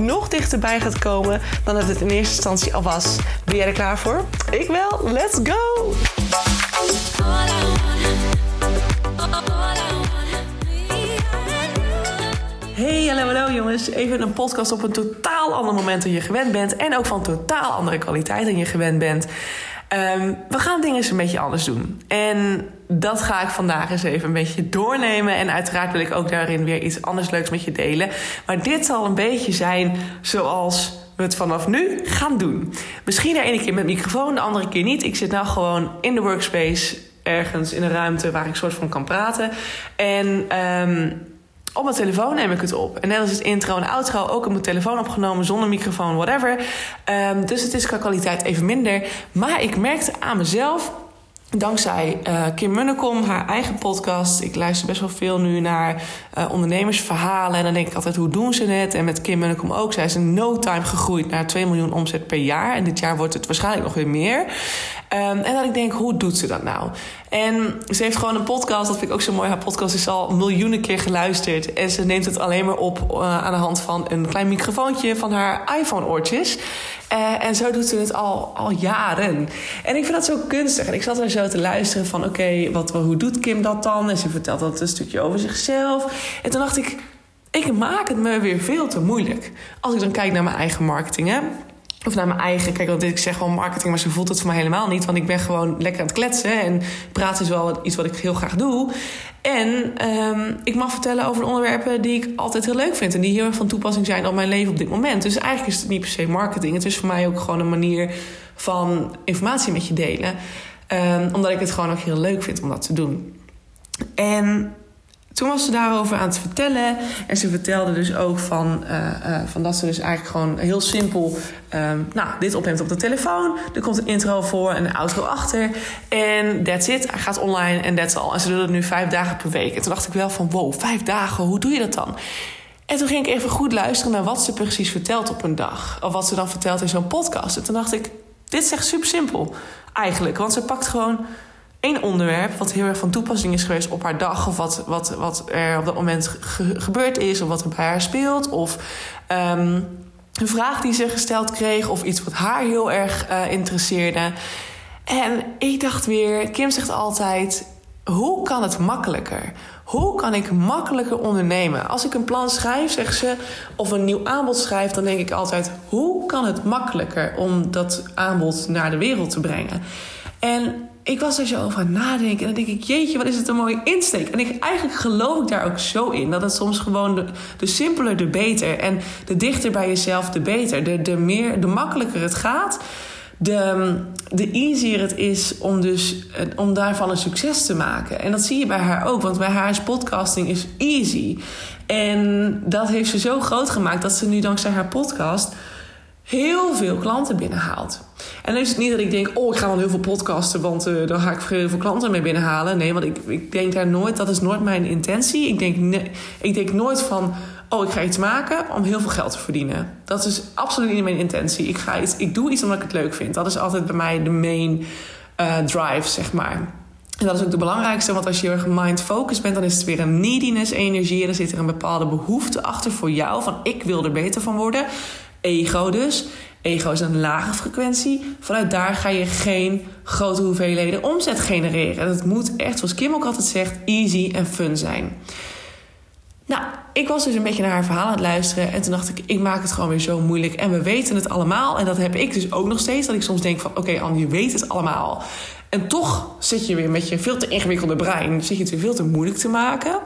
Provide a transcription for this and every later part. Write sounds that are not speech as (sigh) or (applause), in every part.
nog dichterbij gaat komen dan dat het in eerste instantie al was. Ben jij er klaar voor? Ik wel. Let's go! Hey, hallo, hallo jongens. Even een podcast op een totaal ander moment dan je gewend bent. En ook van totaal andere kwaliteit dan je gewend bent. Um, we gaan dingen eens een beetje anders doen. En dat ga ik vandaag eens even een beetje doornemen. En uiteraard wil ik ook daarin weer iets anders leuks met je delen. Maar dit zal een beetje zijn zoals we het vanaf nu gaan doen. Misschien de ene keer met microfoon, de andere keer niet. Ik zit nou gewoon in de workspace ergens in een ruimte waar ik soort van kan praten. En um, op mijn telefoon neem ik het op. En net als het intro en outro ook op mijn telefoon opgenomen, zonder microfoon, whatever. Um, dus het is qua kwaliteit even minder. Maar ik merkte aan mezelf Dankzij uh, Kim Munnekom, haar eigen podcast. Ik luister best wel veel nu naar uh, ondernemersverhalen. En dan denk ik altijd, hoe doen ze het? En met Kim Munnekom ook. Zij is in no time gegroeid naar 2 miljoen omzet per jaar. En dit jaar wordt het waarschijnlijk nog weer meer. Um, en dat ik denk, hoe doet ze dat nou? En ze heeft gewoon een podcast, dat vind ik ook zo mooi. Haar podcast is al miljoenen keer geluisterd. En ze neemt het alleen maar op uh, aan de hand van een klein microfoontje van haar iPhone-oortjes. Uh, en zo doet ze het al, al jaren. En ik vind dat zo kunstig. En ik zat er zo te luisteren van... oké, wat, hoe doet Kim dat dan? En ze vertelt dat een stukje over zichzelf. En toen dacht ik... ik maak het me weer veel te moeilijk. Als ik dan kijk naar mijn eigen marketing, hè. Of naar mijn eigen, kijk, want ik zeg wel marketing, maar ze voelt het voor mij helemaal niet. Want ik ben gewoon lekker aan het kletsen. En praten is wel iets wat ik heel graag doe. En um, ik mag vertellen over onderwerpen die ik altijd heel leuk vind. En die heel erg van toepassing zijn op mijn leven op dit moment. Dus eigenlijk is het niet per se marketing. Het is voor mij ook gewoon een manier van informatie met je delen. Um, omdat ik het gewoon ook heel leuk vind om dat te doen. En toen was ze daarover aan het vertellen. En ze vertelde dus ook van, uh, uh, van dat ze dus eigenlijk gewoon heel simpel... Um, nou, dit opneemt op de telefoon. Er komt een intro voor en een outro achter. En that's it. Hij gaat online en that's all. En ze doet het nu vijf dagen per week. En toen dacht ik wel van, wow, vijf dagen, hoe doe je dat dan? En toen ging ik even goed luisteren naar wat ze precies vertelt op een dag. Of wat ze dan vertelt in zo'n podcast. En toen dacht ik, dit is echt super simpel eigenlijk. Want ze pakt gewoon één onderwerp wat heel erg van toepassing is geweest op haar dag. Of wat, wat, wat er op dat moment ge gebeurd is. Of wat er bij haar speelt. Of um, een vraag die ze gesteld kreeg. Of iets wat haar heel erg uh, interesseerde. En ik dacht weer, Kim zegt altijd: hoe kan het makkelijker? Hoe kan ik makkelijker ondernemen? Als ik een plan schrijf, zegt ze, of een nieuw aanbod schrijf, dan denk ik altijd: hoe kan het makkelijker om dat aanbod naar de wereld te brengen? En ik was er zo over aan nadenken. En dan denk ik, jeetje, wat is het een mooie insteek. En ik, eigenlijk geloof ik daar ook zo in. Dat het soms gewoon de, de simpeler, de beter. En de dichter bij jezelf, de beter. De, de, meer, de makkelijker het gaat, de, de easier het is om, dus, om daarvan een succes te maken. En dat zie je bij haar ook. Want bij haar is podcasting is easy. En dat heeft ze zo groot gemaakt dat ze nu dankzij haar podcast heel veel klanten binnenhaalt. En dan is het niet dat ik denk, oh, ik ga dan heel veel podcasten, want uh, dan ga ik heel veel klanten mee binnenhalen. Nee, want ik, ik denk daar nooit, dat is nooit mijn intentie. Ik denk, nee, ik denk nooit van, oh, ik ga iets maken om heel veel geld te verdienen. Dat is absoluut niet mijn intentie. Ik, ga iets, ik doe iets omdat ik het leuk vind. Dat is altijd bij mij de main uh, drive, zeg maar. En dat is ook de belangrijkste, want als je erg mind-focused bent, dan is het weer een neediness-energie. En dan zit er een bepaalde behoefte achter voor jou: van ik wil er beter van worden. Ego dus. Ego is een lage frequentie. Vanuit daar ga je geen grote hoeveelheden omzet genereren. Het moet echt, zoals Kim ook altijd zegt, easy en fun zijn. Nou, ik was dus een beetje naar haar verhaal aan het luisteren. En toen dacht ik, ik maak het gewoon weer zo moeilijk. En we weten het allemaal. En dat heb ik dus ook nog steeds. Dat ik soms denk van, oké okay, Anne, je weet het allemaal. En toch zit je weer met je veel te ingewikkelde brein... zit je het weer veel te moeilijk te maken.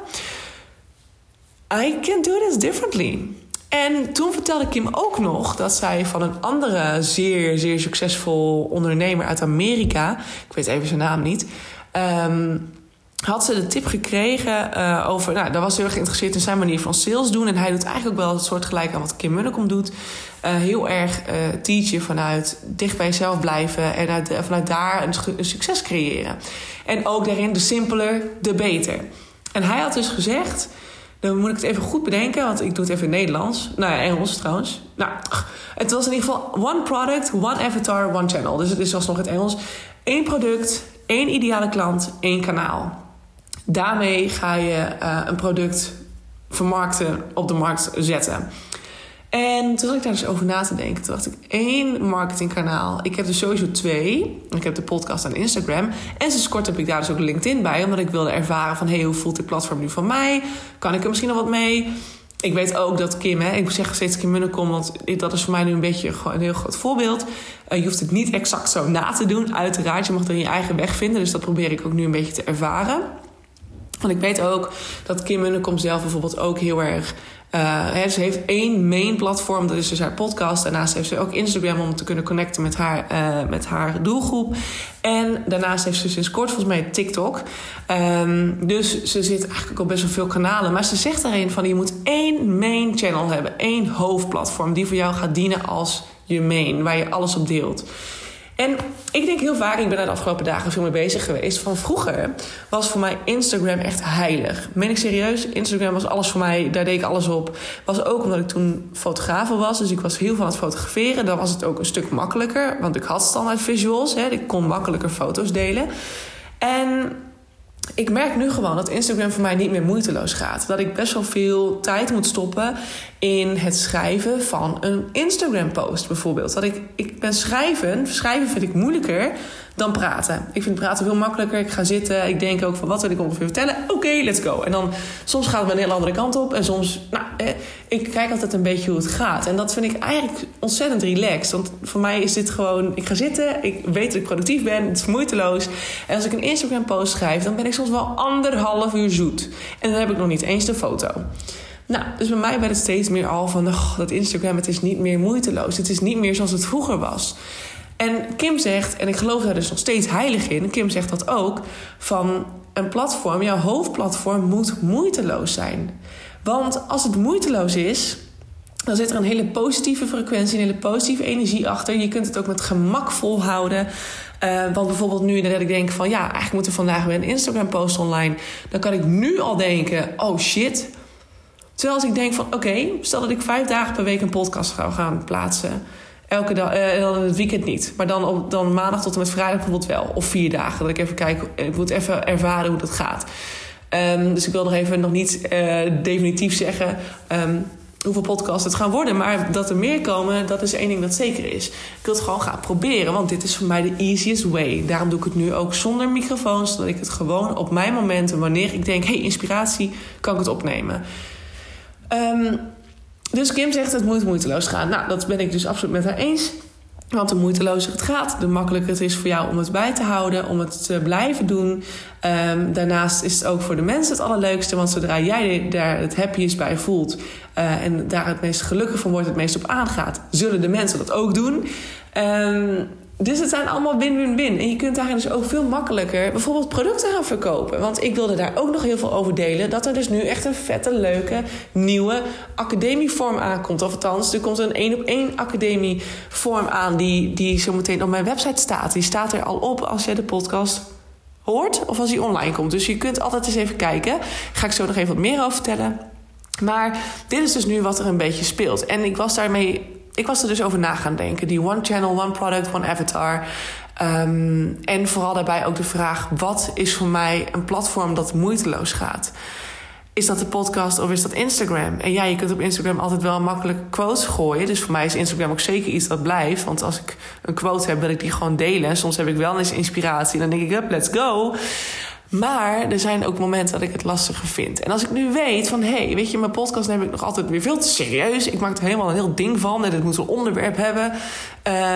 I can do this differently. En toen vertelde Kim ook nog dat zij van een andere zeer, zeer succesvol ondernemer uit Amerika, ik weet even zijn naam niet, um, had ze de tip gekregen uh, over... Nou, daar was heel erg geïnteresseerd in zijn manier van sales doen. En hij doet eigenlijk ook wel het soort gelijk aan wat Kim Munnekom doet. Uh, heel erg uh, teachen vanuit dicht bij jezelf blijven... en uit, vanuit daar een, een, succes creëren. En ook daarin de simpeler, de beter. En hij had dus gezegd... Dan moet ik het even goed bedenken, want ik doe het even in Nederlands. Nou ja, Engels trouwens. Nou, het was in ieder geval one product, one avatar, one channel. Dus het is alsnog het Engels. Eén product, één ideale klant, één kanaal. Daarmee ga je uh, een product vermarkten, op de markt zetten. En toen zat ik daar dus over na te denken. Toen dacht ik, één marketingkanaal. Ik heb er sowieso twee. Ik heb de podcast en Instagram. En sinds kort heb ik daar dus ook LinkedIn bij. Omdat ik wilde ervaren van... hey, hoe voelt dit platform nu van mij? Kan ik er misschien nog wat mee? Ik weet ook dat Kim, hè, ik zeg steeds Kim Munnekom... want dat is voor mij nu een beetje een heel groot voorbeeld. Uh, je hoeft het niet exact zo na te doen. Uiteraard, je mag er je eigen weg vinden. Dus dat probeer ik ook nu een beetje te ervaren. Want ik weet ook dat Kim Munnekom zelf bijvoorbeeld ook heel erg... Uh, ze heeft één main platform, dat is dus haar podcast. Daarnaast heeft ze ook Instagram om te kunnen connecten met haar, uh, met haar doelgroep. En daarnaast heeft ze sinds kort volgens mij TikTok. Um, dus ze zit eigenlijk op best wel veel kanalen. Maar ze zegt daarin van je moet één main channel hebben. één hoofdplatform die voor jou gaat dienen als je main. Waar je alles op deelt. En ik denk heel vaak, ik ben de afgelopen dagen veel mee bezig geweest. Van vroeger was voor mij Instagram echt heilig. Meen ik serieus? Instagram was alles voor mij, daar deed ik alles op. Was ook omdat ik toen fotograaf was, dus ik was heel van het fotograferen. Dan was het ook een stuk makkelijker, want ik had standaard visuals. Hè. Ik kon makkelijker foto's delen. En ik merk nu gewoon dat Instagram voor mij niet meer moeiteloos gaat. Dat ik best wel veel tijd moet stoppen in het schrijven van een Instagram-post bijvoorbeeld. Dat ik, ik ben schrijven, schrijven vind ik moeilijker dan praten. Ik vind praten veel makkelijker. Ik ga zitten, ik denk ook van wat wil ik ongeveer vertellen? Oké, let's go. En dan soms gaat het een hele andere kant op. En soms, nou, eh, ik kijk altijd een beetje hoe het gaat. En dat vind ik eigenlijk ontzettend relaxed. Want voor mij is dit gewoon, ik ga zitten, ik weet dat ik productief ben, het is moeiteloos. En als ik een Instagram post schrijf, dan ben ik soms wel anderhalf uur zoet. En dan heb ik nog niet eens de foto. Nou, dus bij mij werd het steeds meer al van... Oh, dat Instagram, het is niet meer moeiteloos. Het is niet meer zoals het vroeger was. En Kim zegt, en ik geloof daar dus nog steeds heilig in... Kim zegt dat ook, van een platform, jouw hoofdplatform moet moeiteloos zijn. Want als het moeiteloos is, dan zit er een hele positieve frequentie, een hele positieve energie achter. Je kunt het ook met gemak volhouden. Uh, want bijvoorbeeld nu dat ik denk van ja, eigenlijk moet er vandaag weer een Instagram post online. Dan kan ik nu al denken, oh shit. Terwijl als ik denk van oké, stel dat ik vijf dagen per week een podcast zou gaan plaatsen. Elke dag, uh, het weekend niet. Maar dan, op, dan maandag tot en met vrijdag bijvoorbeeld wel. Of vier dagen. Dat ik even kijk, ik moet even ervaren hoe dat gaat. Um, dus ik wil nog even nog niet uh, definitief zeggen um, hoeveel podcasts het gaan worden. Maar dat er meer komen, dat is één ding dat zeker is. Ik wil het gewoon gaan proberen, want dit is voor mij de easiest way. Daarom doe ik het nu ook zonder microfoon, zodat ik het gewoon op mijn momenten, wanneer ik denk, hey, inspiratie, kan ik het opnemen. Um, dus Kim zegt het moet moeiteloos gaan. Nou, dat ben ik dus absoluut met haar eens. Want de moeitelozer het gaat, de makkelijker het is voor jou om het bij te houden, om het te blijven doen. Um, daarnaast is het ook voor de mensen het allerleukste, want zodra jij daar het happiest bij voelt uh, en daar het meest gelukkig van wordt, het meest op aangaat, zullen de mensen dat ook doen. Um, dus het zijn allemaal win-win-win. En je kunt daar dus ook veel makkelijker bijvoorbeeld producten gaan verkopen. Want ik wilde daar ook nog heel veel over delen. Dat er dus nu echt een vette, leuke, nieuwe academievorm aankomt. Of althans, er komt een één op één academievorm aan die, die zo meteen op mijn website staat. Die staat er al op als je de podcast hoort of als die online komt. Dus je kunt altijd eens even kijken. Daar ga ik zo nog even wat meer over vertellen. Maar dit is dus nu wat er een beetje speelt. En ik was daarmee ik was er dus over na gaan denken. Die one channel, one product, one avatar. Um, en vooral daarbij ook de vraag: wat is voor mij een platform dat moeiteloos gaat? Is dat de podcast of is dat Instagram? En ja, je kunt op Instagram altijd wel makkelijk quotes gooien. Dus voor mij is Instagram ook zeker iets dat blijft. Want als ik een quote heb, wil ik die gewoon delen. En soms heb ik wel eens inspiratie. Dan denk ik, up, let's go. Maar er zijn ook momenten dat ik het lastiger vind. En als ik nu weet van, hé, hey, weet je, mijn podcast neem ik nog altijd weer veel te serieus. Ik maak er helemaal een heel ding van en het moet een onderwerp hebben.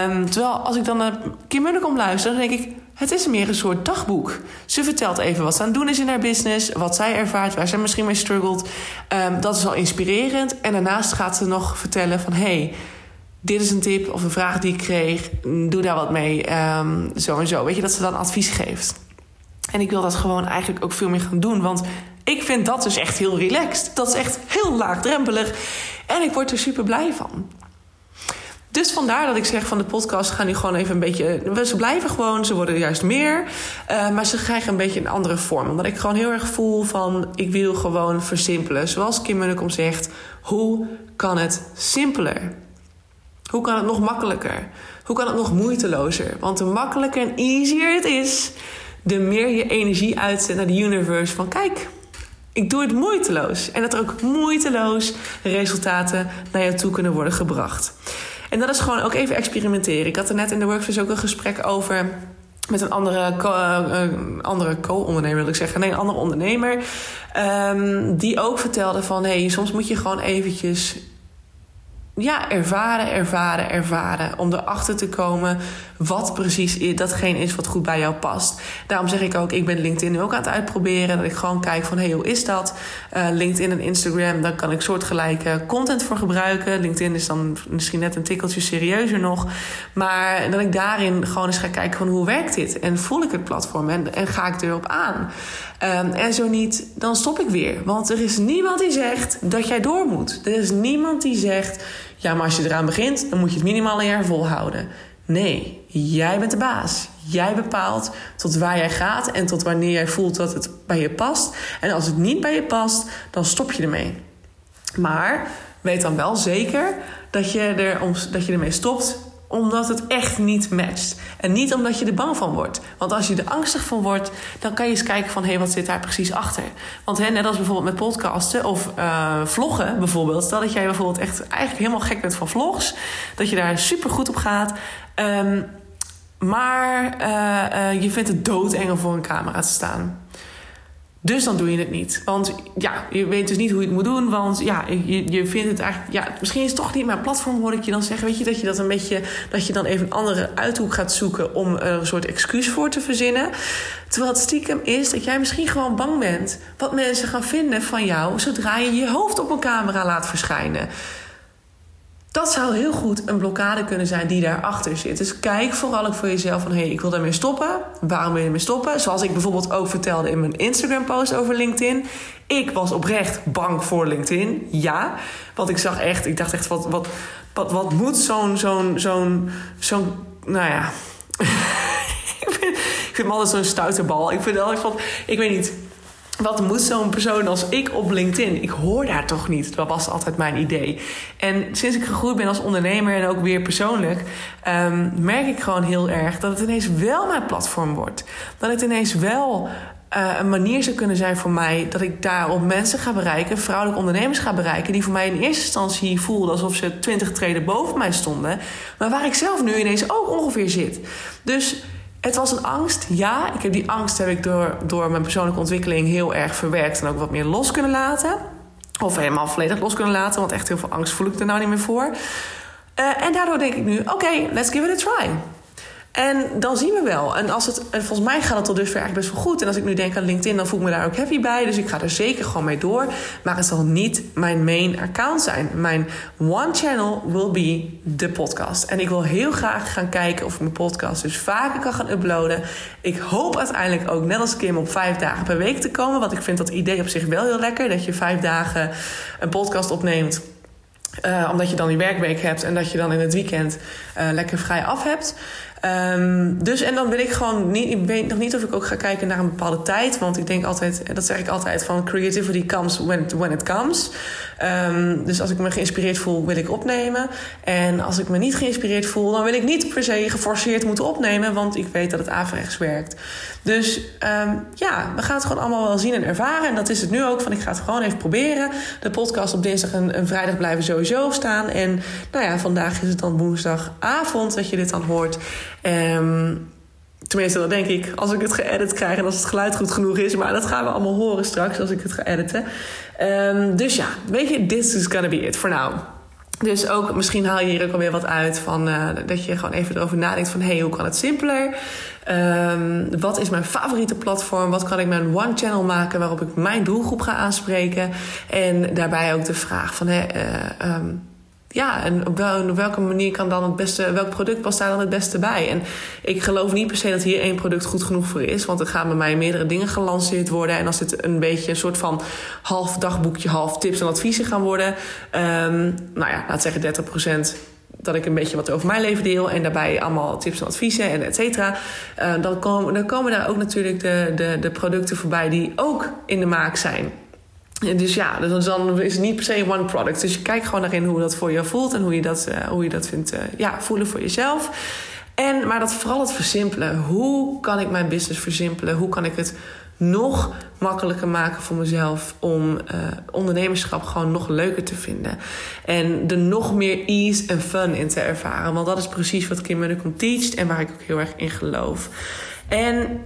Um, terwijl als ik dan naar Kim Munnekom luister, dan denk ik, het is meer een soort dagboek. Ze vertelt even wat ze aan het doen is in haar business, wat zij ervaart, waar zij misschien mee struggelt. Um, dat is al inspirerend. En daarnaast gaat ze nog vertellen van, hé, hey, dit is een tip of een vraag die ik kreeg, doe daar wat mee, um, zo en zo. Weet je, dat ze dan advies geeft. En ik wil dat gewoon eigenlijk ook veel meer gaan doen. Want ik vind dat dus echt heel relaxed. Dat is echt heel laagdrempelig. En ik word er super blij van. Dus vandaar dat ik zeg van de podcast gaan nu gewoon even een beetje. Ze blijven gewoon, ze worden juist meer. Uh, maar ze krijgen een beetje een andere vorm. Omdat ik gewoon heel erg voel van ik wil gewoon versimpelen. Zoals Kim Munnekom zegt, hoe kan het simpeler? Hoe kan het nog makkelijker? Hoe kan het nog moeitelozer? Want hoe makkelijker en easier het is, de meer je energie uitzet naar de universe. Van kijk, ik doe het moeiteloos. En dat er ook moeiteloos resultaten naar jou toe kunnen worden gebracht. En dat is gewoon ook even experimenteren. Ik had er net in de workshop ook een gesprek over met een andere, uh, andere co-ondernemer, wil ik zeggen. Nee, een andere ondernemer. Um, die ook vertelde van... hey, soms moet je gewoon eventjes ja, ervaren, ervaren, ervaren. Om erachter te komen wat precies datgene is wat goed bij jou past. Daarom zeg ik ook, ik ben LinkedIn nu ook aan het uitproberen. Dat ik gewoon kijk van, hey, hoe is dat? Uh, LinkedIn en Instagram, daar kan ik soortgelijke content voor gebruiken. LinkedIn is dan misschien net een tikkeltje serieuzer nog. Maar dat ik daarin gewoon eens ga kijken van, hoe werkt dit? En voel ik het platform en, ga ik erop aan? Um, en zo niet, dan stop ik weer. Want er is niemand die zegt dat jij door moet. Er is niemand die zegt ja, maar als je eraan begint, dan moet je het minimaal een jaar volhouden. Nee, jij bent de baas. Jij bepaalt tot waar jij gaat en tot wanneer jij voelt dat het bij je past. En als het niet bij je past, dan stop je ermee. Maar weet dan wel zeker dat je, er, dat je ermee stopt omdat het echt niet matcht. En niet omdat je er bang van wordt. Want als je er angstig van wordt, dan kan je eens kijken van... hé, hey, wat zit daar precies achter? Want hè, net als bijvoorbeeld met podcasten of uh, vloggen bijvoorbeeld... stel dat jij bijvoorbeeld echt eigenlijk helemaal gek bent van vlogs... dat je daar super goed op gaat... Um, maar uh, uh, je vindt het doodeng om voor een camera te staan. Dus dan doe je het niet. Want ja, je weet dus niet hoe je het moet doen. Want ja, je, je vindt het eigenlijk. Ja, misschien is het toch niet mijn platform, hoor ik je dan zeggen. Weet je dat je dat een beetje. Dat je dan even een andere uithoek gaat zoeken om een soort excuus voor te verzinnen. Terwijl het stiekem is dat jij misschien gewoon bang bent wat mensen gaan vinden van jou zodra je je hoofd op een camera laat verschijnen. Dat zou heel goed een blokkade kunnen zijn die daarachter zit. Dus kijk vooral ook voor jezelf van... hé, hey, ik wil daarmee stoppen. Waarom wil je ermee stoppen? Zoals ik bijvoorbeeld ook vertelde in mijn Instagram-post over LinkedIn. Ik was oprecht bang voor LinkedIn, ja. Want ik zag echt, ik dacht echt, wat, wat, wat, wat moet zo'n, zo'n, zo'n, zo'n, nou ja... (laughs) ik, vind, hem altijd zo'n stuiterbal. Ik vind altijd van, ik weet niet wat moet zo'n persoon als ik op LinkedIn? Ik hoor daar toch niet. Dat was altijd mijn idee. En sinds ik gegroeid ben als ondernemer en ook weer persoonlijk, um, merk ik gewoon heel erg dat het ineens wel mijn platform wordt. Dat het ineens wel uh, een manier zou kunnen zijn voor mij dat ik daarop mensen ga bereiken, vrouwelijke ondernemers ga bereiken, die voor mij in eerste instantie voelden alsof ze twintig treden boven mij stonden, maar waar ik zelf nu ineens ook ongeveer zit. Dus het was een angst, ja. Ik heb die angst heb ik door, door mijn persoonlijke ontwikkeling heel erg verwerkt en ook wat meer los kunnen laten. Of helemaal volledig los kunnen laten, want echt heel veel angst voel ik er nou niet meer voor. Uh, en daardoor denk ik nu: oké, let's give it a try. En dan zien we wel. En, als het, en volgens mij gaat het tot dusver eigenlijk best wel goed. En als ik nu denk aan LinkedIn, dan voel ik me daar ook happy bij. Dus ik ga er zeker gewoon mee door. Maar het zal niet mijn main account zijn. Mijn one channel will be de podcast. En ik wil heel graag gaan kijken of ik mijn podcast dus vaker kan gaan uploaden. Ik hoop uiteindelijk ook, net als Kim, op vijf dagen per week te komen. Want ik vind dat idee op zich wel heel lekker. Dat je vijf dagen een podcast opneemt. Uh, omdat je dan die werkweek hebt en dat je dan in het weekend uh, lekker vrij af hebt. Um, dus en dan wil ik gewoon niet, ik weet nog niet of ik ook ga kijken naar een bepaalde tijd. Want ik denk altijd, dat zeg ik altijd, van creativity comes when it, when it comes. Um, dus als ik me geïnspireerd voel, wil ik opnemen. En als ik me niet geïnspireerd voel, dan wil ik niet per se geforceerd moeten opnemen. Want ik weet dat het averechts werkt. Dus um, ja, we gaan het gewoon allemaal wel zien en ervaren. En dat is het nu ook. Van ik ga het gewoon even proberen. De podcast op dinsdag en, en vrijdag blijven sowieso staan. En nou ja, vandaag is het dan woensdagavond dat je dit dan hoort. Um, tenminste, dat denk ik. Als ik het geëdit krijg en als het geluid goed genoeg is. Maar dat gaan we allemaal horen straks als ik het ga editen. Um, dus ja, weet je, this is gonna be it for now. Dus ook misschien haal je hier ook alweer wat uit van uh, dat je gewoon even erover nadenkt van hey, hoe kan het simpeler? Um, wat is mijn favoriete platform? Wat kan ik mijn one channel maken waarop ik mijn doelgroep ga aanspreken? En daarbij ook de vraag van hey, uh, ja, en op, wel, welke manier kan dan het beste, welk product past daar dan het beste bij? En ik geloof niet per se dat hier één product goed genoeg voor is, want er gaan bij mij meerdere dingen gelanceerd worden. En als het een beetje een soort van half dagboekje, half tips en adviezen gaan worden, um, nou ja, laat zeggen 30% dat ik een beetje wat over mijn leven deel en daarbij allemaal tips en adviezen en et cetera. Uh, dan, komen, dan komen daar ook natuurlijk de, de, de producten voorbij die ook in de maak zijn. Dus ja, dus dan is het niet per se one product. Dus je kijkt gewoon naar in hoe dat voor je voelt en hoe je dat, uh, hoe je dat vindt uh, ja, voelen voor jezelf. En, maar dat vooral het versimpelen. Hoe kan ik mijn business versimpelen? Hoe kan ik het nog makkelijker maken voor mezelf om uh, ondernemerschap gewoon nog leuker te vinden. En er nog meer ease en fun in te ervaren. Want dat is precies wat Kim Munnekom teacht en waar ik ook heel erg in geloof. En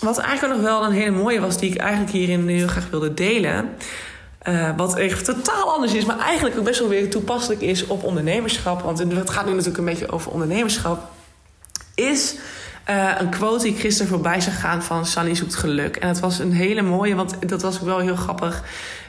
wat eigenlijk nog wel een hele mooie was, die ik eigenlijk hierin heel graag wilde delen. Uh, wat echt totaal anders is, maar eigenlijk ook best wel weer toepasselijk is op ondernemerschap. Want het gaat nu natuurlijk een beetje over ondernemerschap. Is uh, een quote die gisteren voorbij zag gaan van Sunny zoekt geluk. En dat was een hele mooie, want dat was ook wel heel grappig.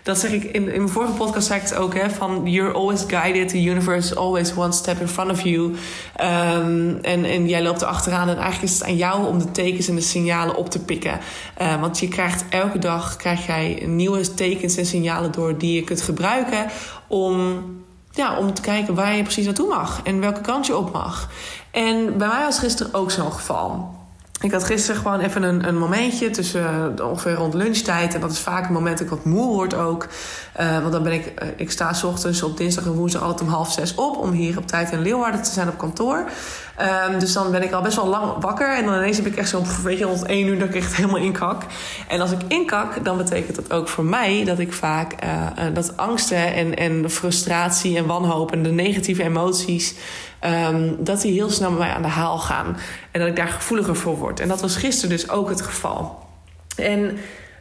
Dat zeg ik in, in mijn vorige podcast zei ik het ook, hè, van you're always guided, the universe is always one step in front of you. Um, en, en jij loopt er achteraan en eigenlijk is het aan jou om de tekens en de signalen op te pikken. Uh, want je krijgt elke dag krijg jij nieuwe tekens en signalen door die je kunt gebruiken om ja, om te kijken waar je precies naartoe mag en welke kant je op mag. En bij mij was gisteren ook zo'n geval. Ik had gisteren gewoon even een, een momentje tussen uh, ongeveer rond lunchtijd. En dat is vaak een moment dat ik wat moe word ook. Uh, want dan ben ik, uh, ik sta s ochtends op dinsdag en woensdag altijd om half zes op. Om hier op tijd in Leeuwarden te zijn op kantoor. Um, dus dan ben ik al best wel lang wakker. En dan ineens heb ik echt zo'n, weet je, rond één uur dat ik echt helemaal inkak. En als ik inkak, dan betekent dat ook voor mij dat ik vaak dat angsten en, en frustratie en wanhoop en de negatieve emoties Um, dat die heel snel met mij aan de haal gaan. En dat ik daar gevoeliger voor word. En dat was gisteren dus ook het geval. En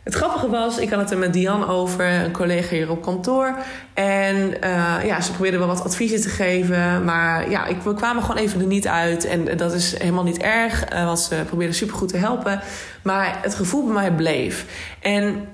het grappige was, ik had het er met Diane over, een collega hier op kantoor. En uh, ja, ze probeerde wel wat adviezen te geven. Maar ja, ik, we kwamen gewoon even er niet uit. En dat is helemaal niet erg, uh, want ze probeerde supergoed te helpen. Maar het gevoel bij mij bleef. En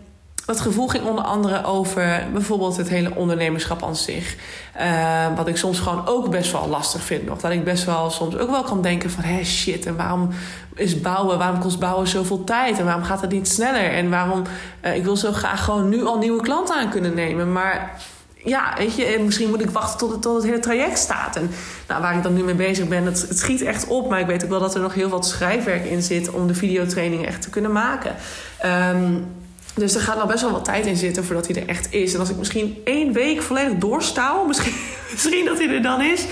dat gevoel ging onder andere over bijvoorbeeld het hele ondernemerschap aan zich. Uh, wat ik soms gewoon ook best wel lastig vind nog. Dat ik best wel soms ook wel kan denken van... hé shit, en waarom is bouwen, waarom kost bouwen zoveel tijd? En waarom gaat het niet sneller? En waarom... Uh, ik wil zo graag gewoon nu al nieuwe klanten aan kunnen nemen. Maar ja, weet je, misschien moet ik wachten tot het, tot het hele traject staat. En nou, waar ik dan nu mee bezig ben, het, het schiet echt op. Maar ik weet ook wel dat er nog heel wat schrijfwerk in zit... om de videotraining echt te kunnen maken. Um, dus er gaat nog best wel wat tijd in zitten voordat hij er echt is. En als ik misschien één week volledig doorstouw, (laughs) misschien, misschien dat hij er dan is.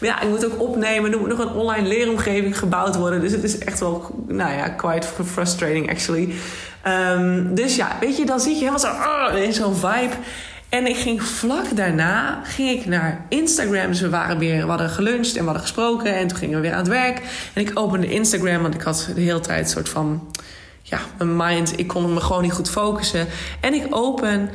Maar ja, ik moet ook opnemen. Er moet nog een online leeromgeving gebouwd worden. Dus het is echt wel, nou ja, quite frustrating actually. Um, dus ja, weet je, dan zie je helemaal zo uh, in zo'n vibe. En ik ging vlak daarna ging ik naar Instagram. Dus we waren weer, we hadden geluncht en we hadden gesproken. En toen gingen we weer aan het werk. En ik opende Instagram, want ik had de hele tijd een soort van ja, mijn mind, ik kon me gewoon niet goed focussen. En ik open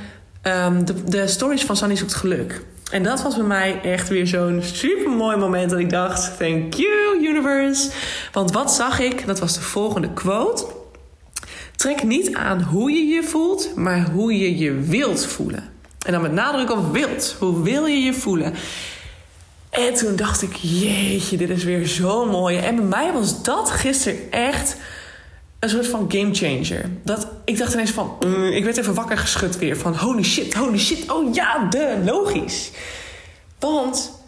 de, de stories van Sunny zoekt geluk. En dat was bij mij echt weer zo'n super mooi moment dat ik dacht: Thank you, universe. Want wat zag ik? Dat was de volgende quote. Trek niet aan hoe je je voelt, maar hoe je je wilt voelen. En dan met nadruk op wilt. Hoe wil je je voelen? En toen dacht ik: Jeetje, dit is weer zo mooi. En bij mij was dat gisteren echt een soort van game changer. Dat, ik dacht ineens van, mm, ik werd even wakker geschud weer. Van holy shit, holy shit, oh ja, de, logisch. Want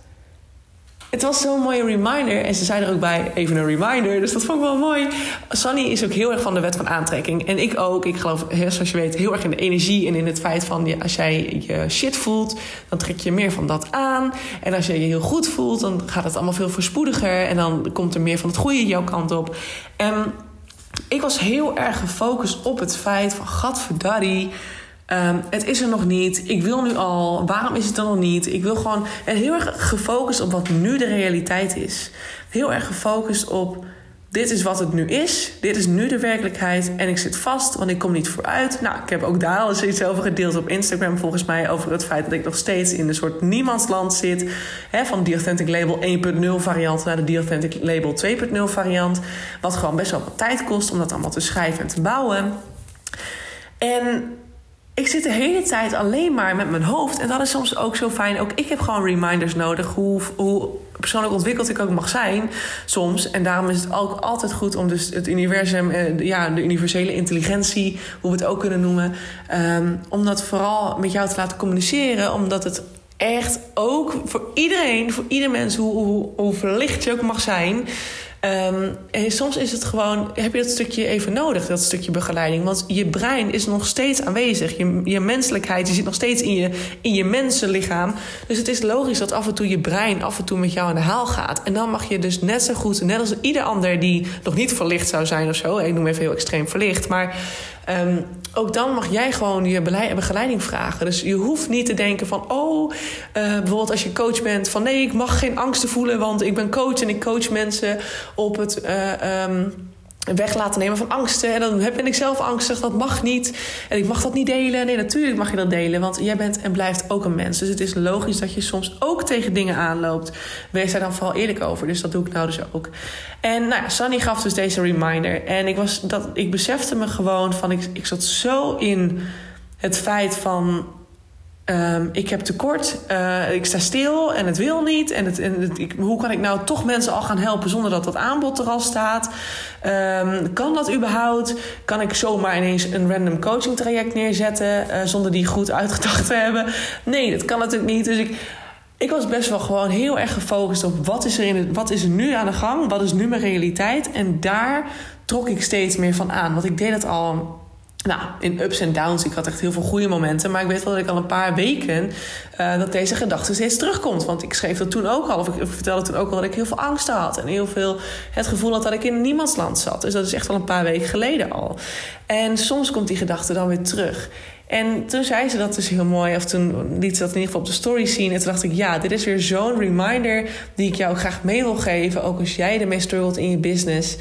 het was zo'n mooie reminder. En ze zei er ook bij, even een reminder. Dus dat vond ik wel mooi. Sunny is ook heel erg van de wet van aantrekking. En ik ook. Ik geloof, zoals je weet, heel erg in de energie. En in het feit van, als jij je shit voelt... dan trek je meer van dat aan. En als je je heel goed voelt, dan gaat het allemaal veel voorspoediger. En dan komt er meer van het goede jouw kant op. En ik was heel erg gefocust op het feit van... gadverdarrie, um, het is er nog niet. Ik wil nu al. Waarom is het er nog niet? Ik wil gewoon... Heel erg gefocust op wat nu de realiteit is. Heel erg gefocust op dit is wat het nu is. Dit is nu de werkelijkheid. En ik zit vast, want ik kom niet vooruit. Nou, ik heb ook daar al eens iets over gedeeld op Instagram, volgens mij. Over het feit dat ik nog steeds in een soort niemandsland zit. Hè, van de Authentic Label 1.0 variant naar de The Authentic Label 2.0 variant. Wat gewoon best wel wat tijd kost om dat allemaal te schrijven en te bouwen. En ik zit de hele tijd alleen maar met mijn hoofd. En dat is soms ook zo fijn. Ook ik heb gewoon reminders nodig. Hoe, hoe persoonlijk ontwikkeld ik ook mag zijn soms. En daarom is het ook altijd goed om dus het universum, eh, ja, de universele intelligentie, hoe we het ook kunnen noemen, um, om dat vooral met jou te laten communiceren. Omdat het echt ook voor iedereen, voor ieder mens, hoe, hoe verlicht je ook mag zijn. Um, en soms is het gewoon, heb je dat stukje even nodig, dat stukje begeleiding. Want je brein is nog steeds aanwezig. Je, je menselijkheid je zit nog steeds in je, in je mensenlichaam. Dus het is logisch dat af en toe je brein af en toe met jou aan de haal gaat. En dan mag je dus net zo goed, net als ieder ander die nog niet verlicht zou zijn of zo. Ik noem even heel extreem verlicht. Maar um, ook dan mag jij gewoon je begeleiding vragen. Dus je hoeft niet te denken van, oh, uh, bijvoorbeeld als je coach bent, van nee, ik mag geen angsten voelen, want ik ben coach en ik coach mensen op het. Uh, um, weg laten nemen van angsten. En dan ben ik zelf angstig, dat mag niet. En ik mag dat niet delen. Nee, natuurlijk mag je dat delen, want jij bent en blijft ook een mens. Dus het is logisch dat je soms ook tegen dingen aanloopt. Wees daar dan vooral eerlijk over. Dus dat doe ik nou dus ook. En nou ja, Sunny gaf dus deze reminder. En ik, was, dat, ik besefte me gewoon van, ik, ik zat zo in het feit van Um, ik heb tekort, uh, ik sta stil en het wil niet. En, het, en ik, hoe kan ik nou toch mensen al gaan helpen zonder dat dat aanbod er al staat? Um, kan dat überhaupt? Kan ik zomaar ineens een random coaching traject neerzetten uh, zonder die goed uitgedacht te hebben? Nee, dat kan natuurlijk niet. Dus ik, ik was best wel gewoon heel erg gefocust op wat is er, in wat is er nu aan de gang? Wat is nu mijn realiteit? En daar trok ik steeds meer van aan. Want ik deed het al nou, in ups en downs. Ik had echt heel veel goede momenten. Maar ik weet wel dat ik al een paar weken uh, dat deze gedachte steeds terugkomt. Want ik schreef dat toen ook al. Of ik vertelde toen ook al dat ik heel veel angst had. En heel veel het gevoel had dat ik in niemandsland zat. Dus dat is echt al een paar weken geleden al. En soms komt die gedachte dan weer terug. En toen zei ze dat dus heel mooi, of toen liet ze dat in ieder geval op de story zien. En toen dacht ik, ja, dit is weer zo'n reminder die ik jou graag mee wil geven. Ook als jij ermee struggelt in je business.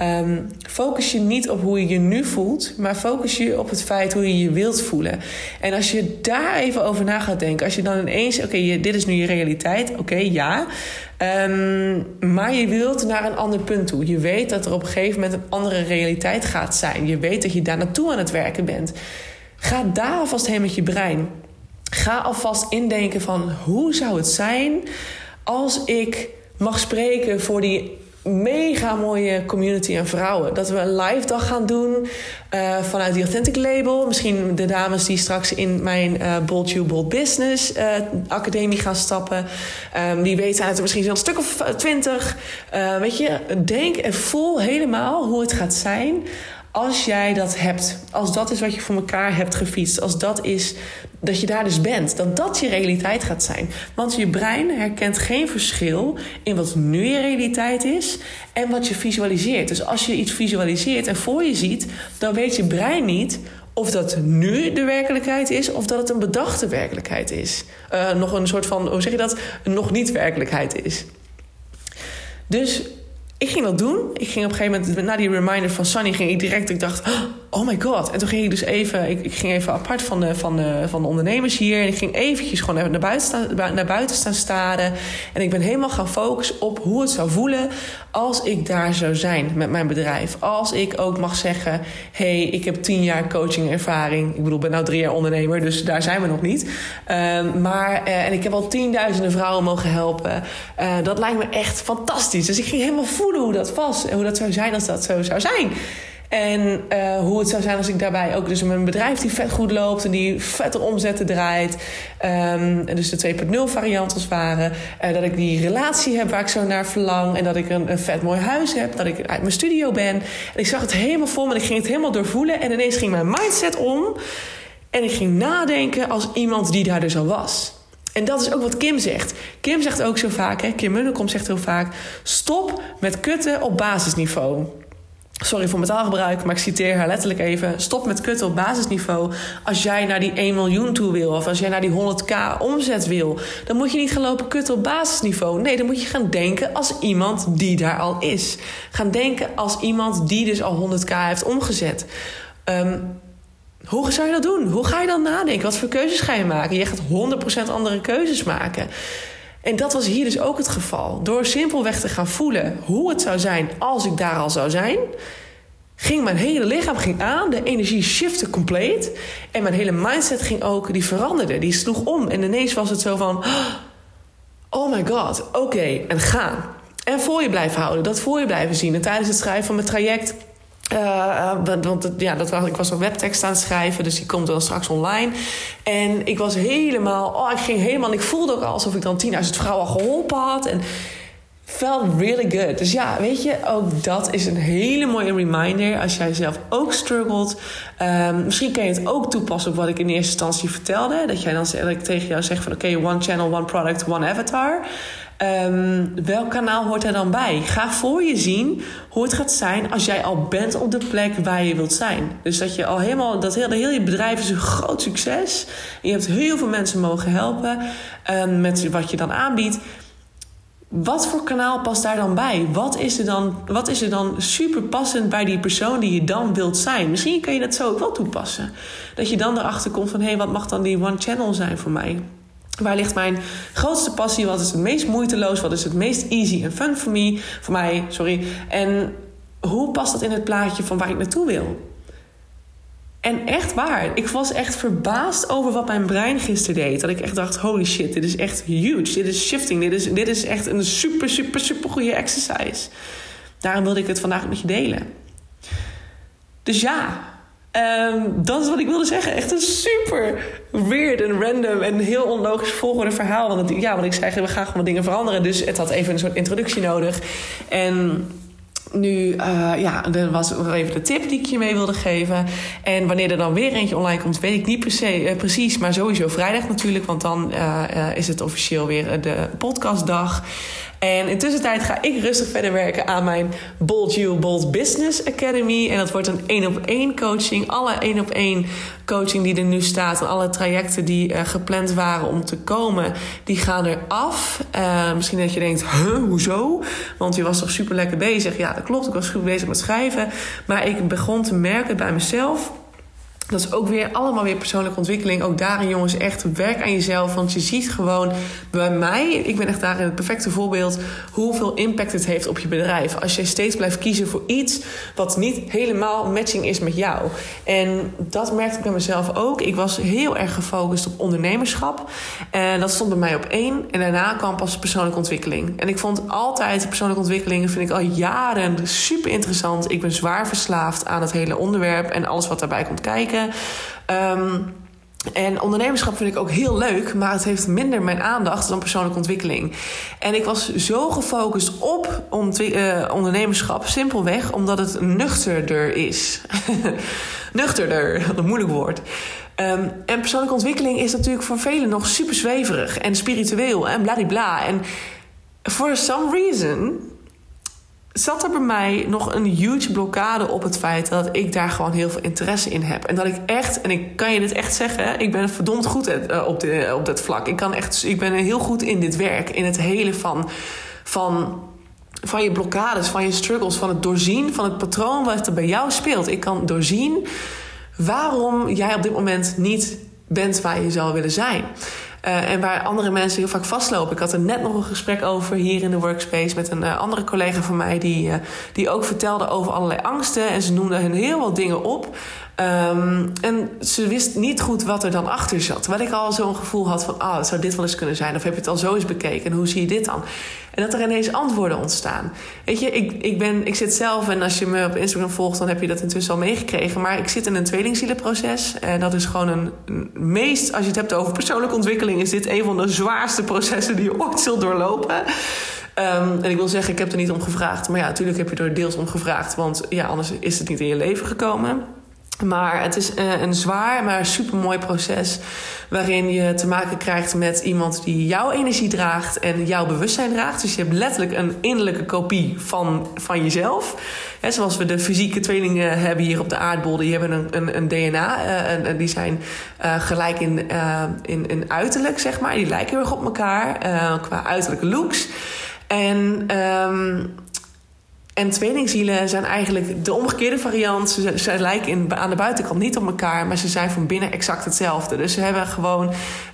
Um, focus je niet op hoe je je nu voelt, maar focus je op het feit hoe je je wilt voelen. En als je daar even over na gaat denken, als je dan ineens, oké, dit is nu je realiteit, oké, ja. Um, maar je wilt naar een ander punt toe. Je weet dat er op een gegeven moment een andere realiteit gaat zijn. Je weet dat je daar naartoe aan het werken bent. Ga daar alvast heen met je brein. Ga alvast indenken van hoe zou het zijn als ik mag spreken voor die mega mooie community aan vrouwen. Dat we een live dag gaan doen uh, vanuit die Authentic Label. Misschien de dames die straks in mijn uh, Bold You Bold Business uh, academie gaan stappen. Um, die weten er misschien wel een stuk of twintig. weet je, denk en voel helemaal hoe het gaat zijn als jij dat hebt, als dat is wat je voor elkaar hebt gefietst, als dat is dat je daar dus bent, dat dat je realiteit gaat zijn. Want je brein herkent geen verschil in wat nu je realiteit is en wat je visualiseert. Dus als je iets visualiseert en voor je ziet, dan weet je brein niet of dat nu de werkelijkheid is of dat het een bedachte werkelijkheid is. Uh, nog een soort van, hoe zeg je dat? Nog niet werkelijkheid is. Dus ik ging dat doen. Ik ging op een gegeven moment, na die reminder van Sunny, ging ik direct. Ik dacht, oh my god. En toen ging ik dus even, ik, ik ging even apart van de, van, van de ondernemers hier. En ik ging eventjes gewoon naar buiten, staan, naar buiten staan staren. En ik ben helemaal gaan focussen op hoe het zou voelen als ik daar zou zijn met mijn bedrijf. Als ik ook mag zeggen, hey, ik heb tien jaar coaching ervaring. Ik bedoel, ik ben nou drie jaar ondernemer, dus daar zijn we nog niet. Uh, maar, uh, en ik heb al tienduizenden vrouwen mogen helpen. Uh, dat lijkt me echt fantastisch. Dus ik ging helemaal voelen hoe dat was en hoe dat zou zijn als dat zo zou zijn. En uh, hoe het zou zijn als ik daarbij ook dus mijn bedrijf die vet goed loopt en die vette omzetten draait. Um, dus de 2.0 variant als ware. Uh, dat ik die relatie heb waar ik zo naar verlang. En dat ik een, een, vet mooi huis heb. Dat ik uit mijn studio ben. En ik zag het helemaal voor me en ik ging het helemaal doorvoelen. En ineens ging mijn mindset om. En ik ging nadenken als iemand die daar dus al was. En dat is ook wat Kim zegt. Kim zegt ook zo vaak, hè, Kim Munnekom zegt heel vaak... stop met kutten op basisniveau. Sorry voor mijn taalgebruik, maar ik citeer haar letterlijk even. Stop met kutten op basisniveau. Als jij naar die 1 miljoen toe wil, of als jij naar die 100k omzet wil, dan moet je niet gaan lopen kutten op basisniveau. Nee, dan moet je gaan denken als iemand die daar al is. Gaan denken als iemand die dus al 100k heeft omgezet. Um, hoe zou je dat doen? Hoe ga je dan nadenken? Wat voor keuzes ga je maken? Je gaat 100% andere keuzes maken. En dat was hier dus ook het geval. Door simpelweg te gaan voelen hoe het zou zijn als ik daar al zou zijn. ging mijn hele lichaam ging aan. De energie shifte compleet. En mijn hele mindset ging ook, die veranderde. Die sloeg om. En ineens was het zo van... Oh my god, oké, en gaan. En voor je blijven houden, dat voor je blijven zien. En tijdens het schrijven van mijn traject... Uh, want ja, dat was, ik was een webtekst aan het schrijven, dus die komt dan straks online. En ik was helemaal, oh, ik ging helemaal, ik voelde ook alsof ik dan 10.000 vrouwen geholpen had. En felt really good. Dus ja, weet je, ook dat is een hele mooie reminder als jij zelf ook struggelt. Um, misschien kan je het ook toepassen op wat ik in eerste instantie vertelde. Dat jij dan dat ik tegen jou zeg van oké, one channel, one product, one avatar. Um, welk kanaal hoort er dan bij? Ga voor je zien hoe het gaat zijn als jij al bent op de plek waar je wilt zijn. Dus dat je al helemaal, dat heel, heel je bedrijf is een groot succes. Je hebt heel veel mensen mogen helpen um, met wat je dan aanbiedt. Wat voor kanaal past daar dan bij? Wat is, er dan, wat is er dan super passend bij die persoon die je dan wilt zijn? Misschien kan je dat zo ook wel toepassen. Dat je dan erachter komt van hé, hey, wat mag dan die one channel zijn voor mij? Waar ligt mijn grootste passie? Wat is het meest moeiteloos? Wat is het meest easy en fun voor, me, voor mij? Sorry. En hoe past dat in het plaatje van waar ik naartoe wil? En echt waar, ik was echt verbaasd over wat mijn brein gisteren deed. Dat ik echt dacht, holy shit, dit is echt huge. Dit is shifting, dit is, dit is echt een super, super, super goede exercise. Daarom wilde ik het vandaag met je delen. Dus ja, um, dat is wat ik wilde zeggen. Echt een super weird en random en heel onlogisch volgende verhaal. Want het, ja, wat ik zei, we gaan gewoon dingen veranderen. Dus het had even een soort introductie nodig. En nu, uh, ja, dat was even de tip die ik je mee wilde geven. En wanneer er dan weer eentje online komt, weet ik niet per se, uh, precies. Maar sowieso vrijdag natuurlijk, want dan uh, is het officieel weer de podcastdag. En intussen tijd ga ik rustig verder werken aan mijn Bold You Bold Business Academy. En dat wordt een één op één coaching. Alle één op één coaching die er nu staat en alle trajecten die uh, gepland waren om te komen, die gaan er af. Uh, misschien dat je denkt, huh, hoezo? Want je was toch super lekker bezig. Ja, dat klopt. Ik was goed bezig met schrijven. Maar ik begon te merken bij mezelf dat is ook weer allemaal weer persoonlijke ontwikkeling. Ook daarin, jongens, echt werk aan jezelf. Want je ziet gewoon bij mij, ik ben echt daarin het perfecte voorbeeld, hoeveel impact het heeft op je bedrijf. Als je steeds blijft kiezen voor iets wat niet helemaal matching is met jou. En dat merkte ik bij mezelf ook. Ik was heel erg gefocust op ondernemerschap. En dat stond bij mij op één. En daarna kwam pas persoonlijke ontwikkeling. En ik vond altijd persoonlijke ontwikkeling, vind ik al jaren super interessant. Ik ben zwaar verslaafd aan het hele onderwerp en alles wat daarbij komt kijken. Ehm, en ondernemerschap vind ik ook heel leuk, maar het heeft minder mijn aandacht dan persoonlijke ontwikkeling. En ik was zo gefocust op uh, ondernemerschap, simpelweg omdat het nuchterder is. (laughs) nuchterder, wat een moeilijk woord. Um, en persoonlijke ontwikkeling is natuurlijk voor velen nog super zweverig en spiritueel en bladibla. En for some reason zat er bij mij nog een huge blokkade op het feit dat ik daar gewoon heel veel interesse in heb. En dat ik echt, en ik kan je dit echt zeggen, ik ben verdomd goed eh, op, de, op dat vlak. Ik, kan echt, ik ben heel goed in dit werk, in het hele van, van, van je blokkades, van je struggles, van het doorzien van het patroon wat er bij jou speelt. Ik kan doorzien waarom jij op dit moment niet bent waar je zou willen zijn. Uh, en waar andere mensen heel vaak vastlopen. Ik had er net nog een gesprek over hier in de workspace met een uh, andere collega van mij, die, uh, die ook vertelde over allerlei angsten. En ze noemde hun heel wat dingen op. Um, en ze wist niet goed wat er dan achter zat. Terwijl ik al zo'n gevoel had van, ah, zou dit wel eens kunnen zijn? Of heb je het al zo eens bekeken? En hoe zie je dit dan? En dat er ineens antwoorden ontstaan. Weet je, ik, ik, ben, ik zit zelf, en als je me op Instagram volgt, dan heb je dat intussen al meegekregen. Maar ik zit in een tweelingzielenproces. En dat is gewoon een, meest, als je het hebt over persoonlijke ontwikkeling, is dit een van de zwaarste processen die je ooit zult doorlopen. Um, en ik wil zeggen, ik heb er niet om gevraagd. Maar ja, natuurlijk heb je er deels om gevraagd. Want ja, anders is het niet in je leven gekomen. Maar het is eh, een zwaar, maar super mooi proces. Waarin je te maken krijgt met iemand die jouw energie draagt en jouw bewustzijn draagt. Dus je hebt letterlijk een innerlijke kopie van, van jezelf. Zoals we de fysieke tweelingen hebben hier op de aardbol. Die hebben een, een, een DNA. Uh, en die zijn uh, gelijk in, in, in uiterlijk, zeg maar. Die lijken heel erg op elkaar qua uiterlijke looks. En. Um, En tweelingzielen zijn eigenlijk de omgekeerde variant. Ze, lijken aan de buitenkant niet op elkaar, maar ze zijn van binnen exact hetzelfde. Dus ze hebben gewoon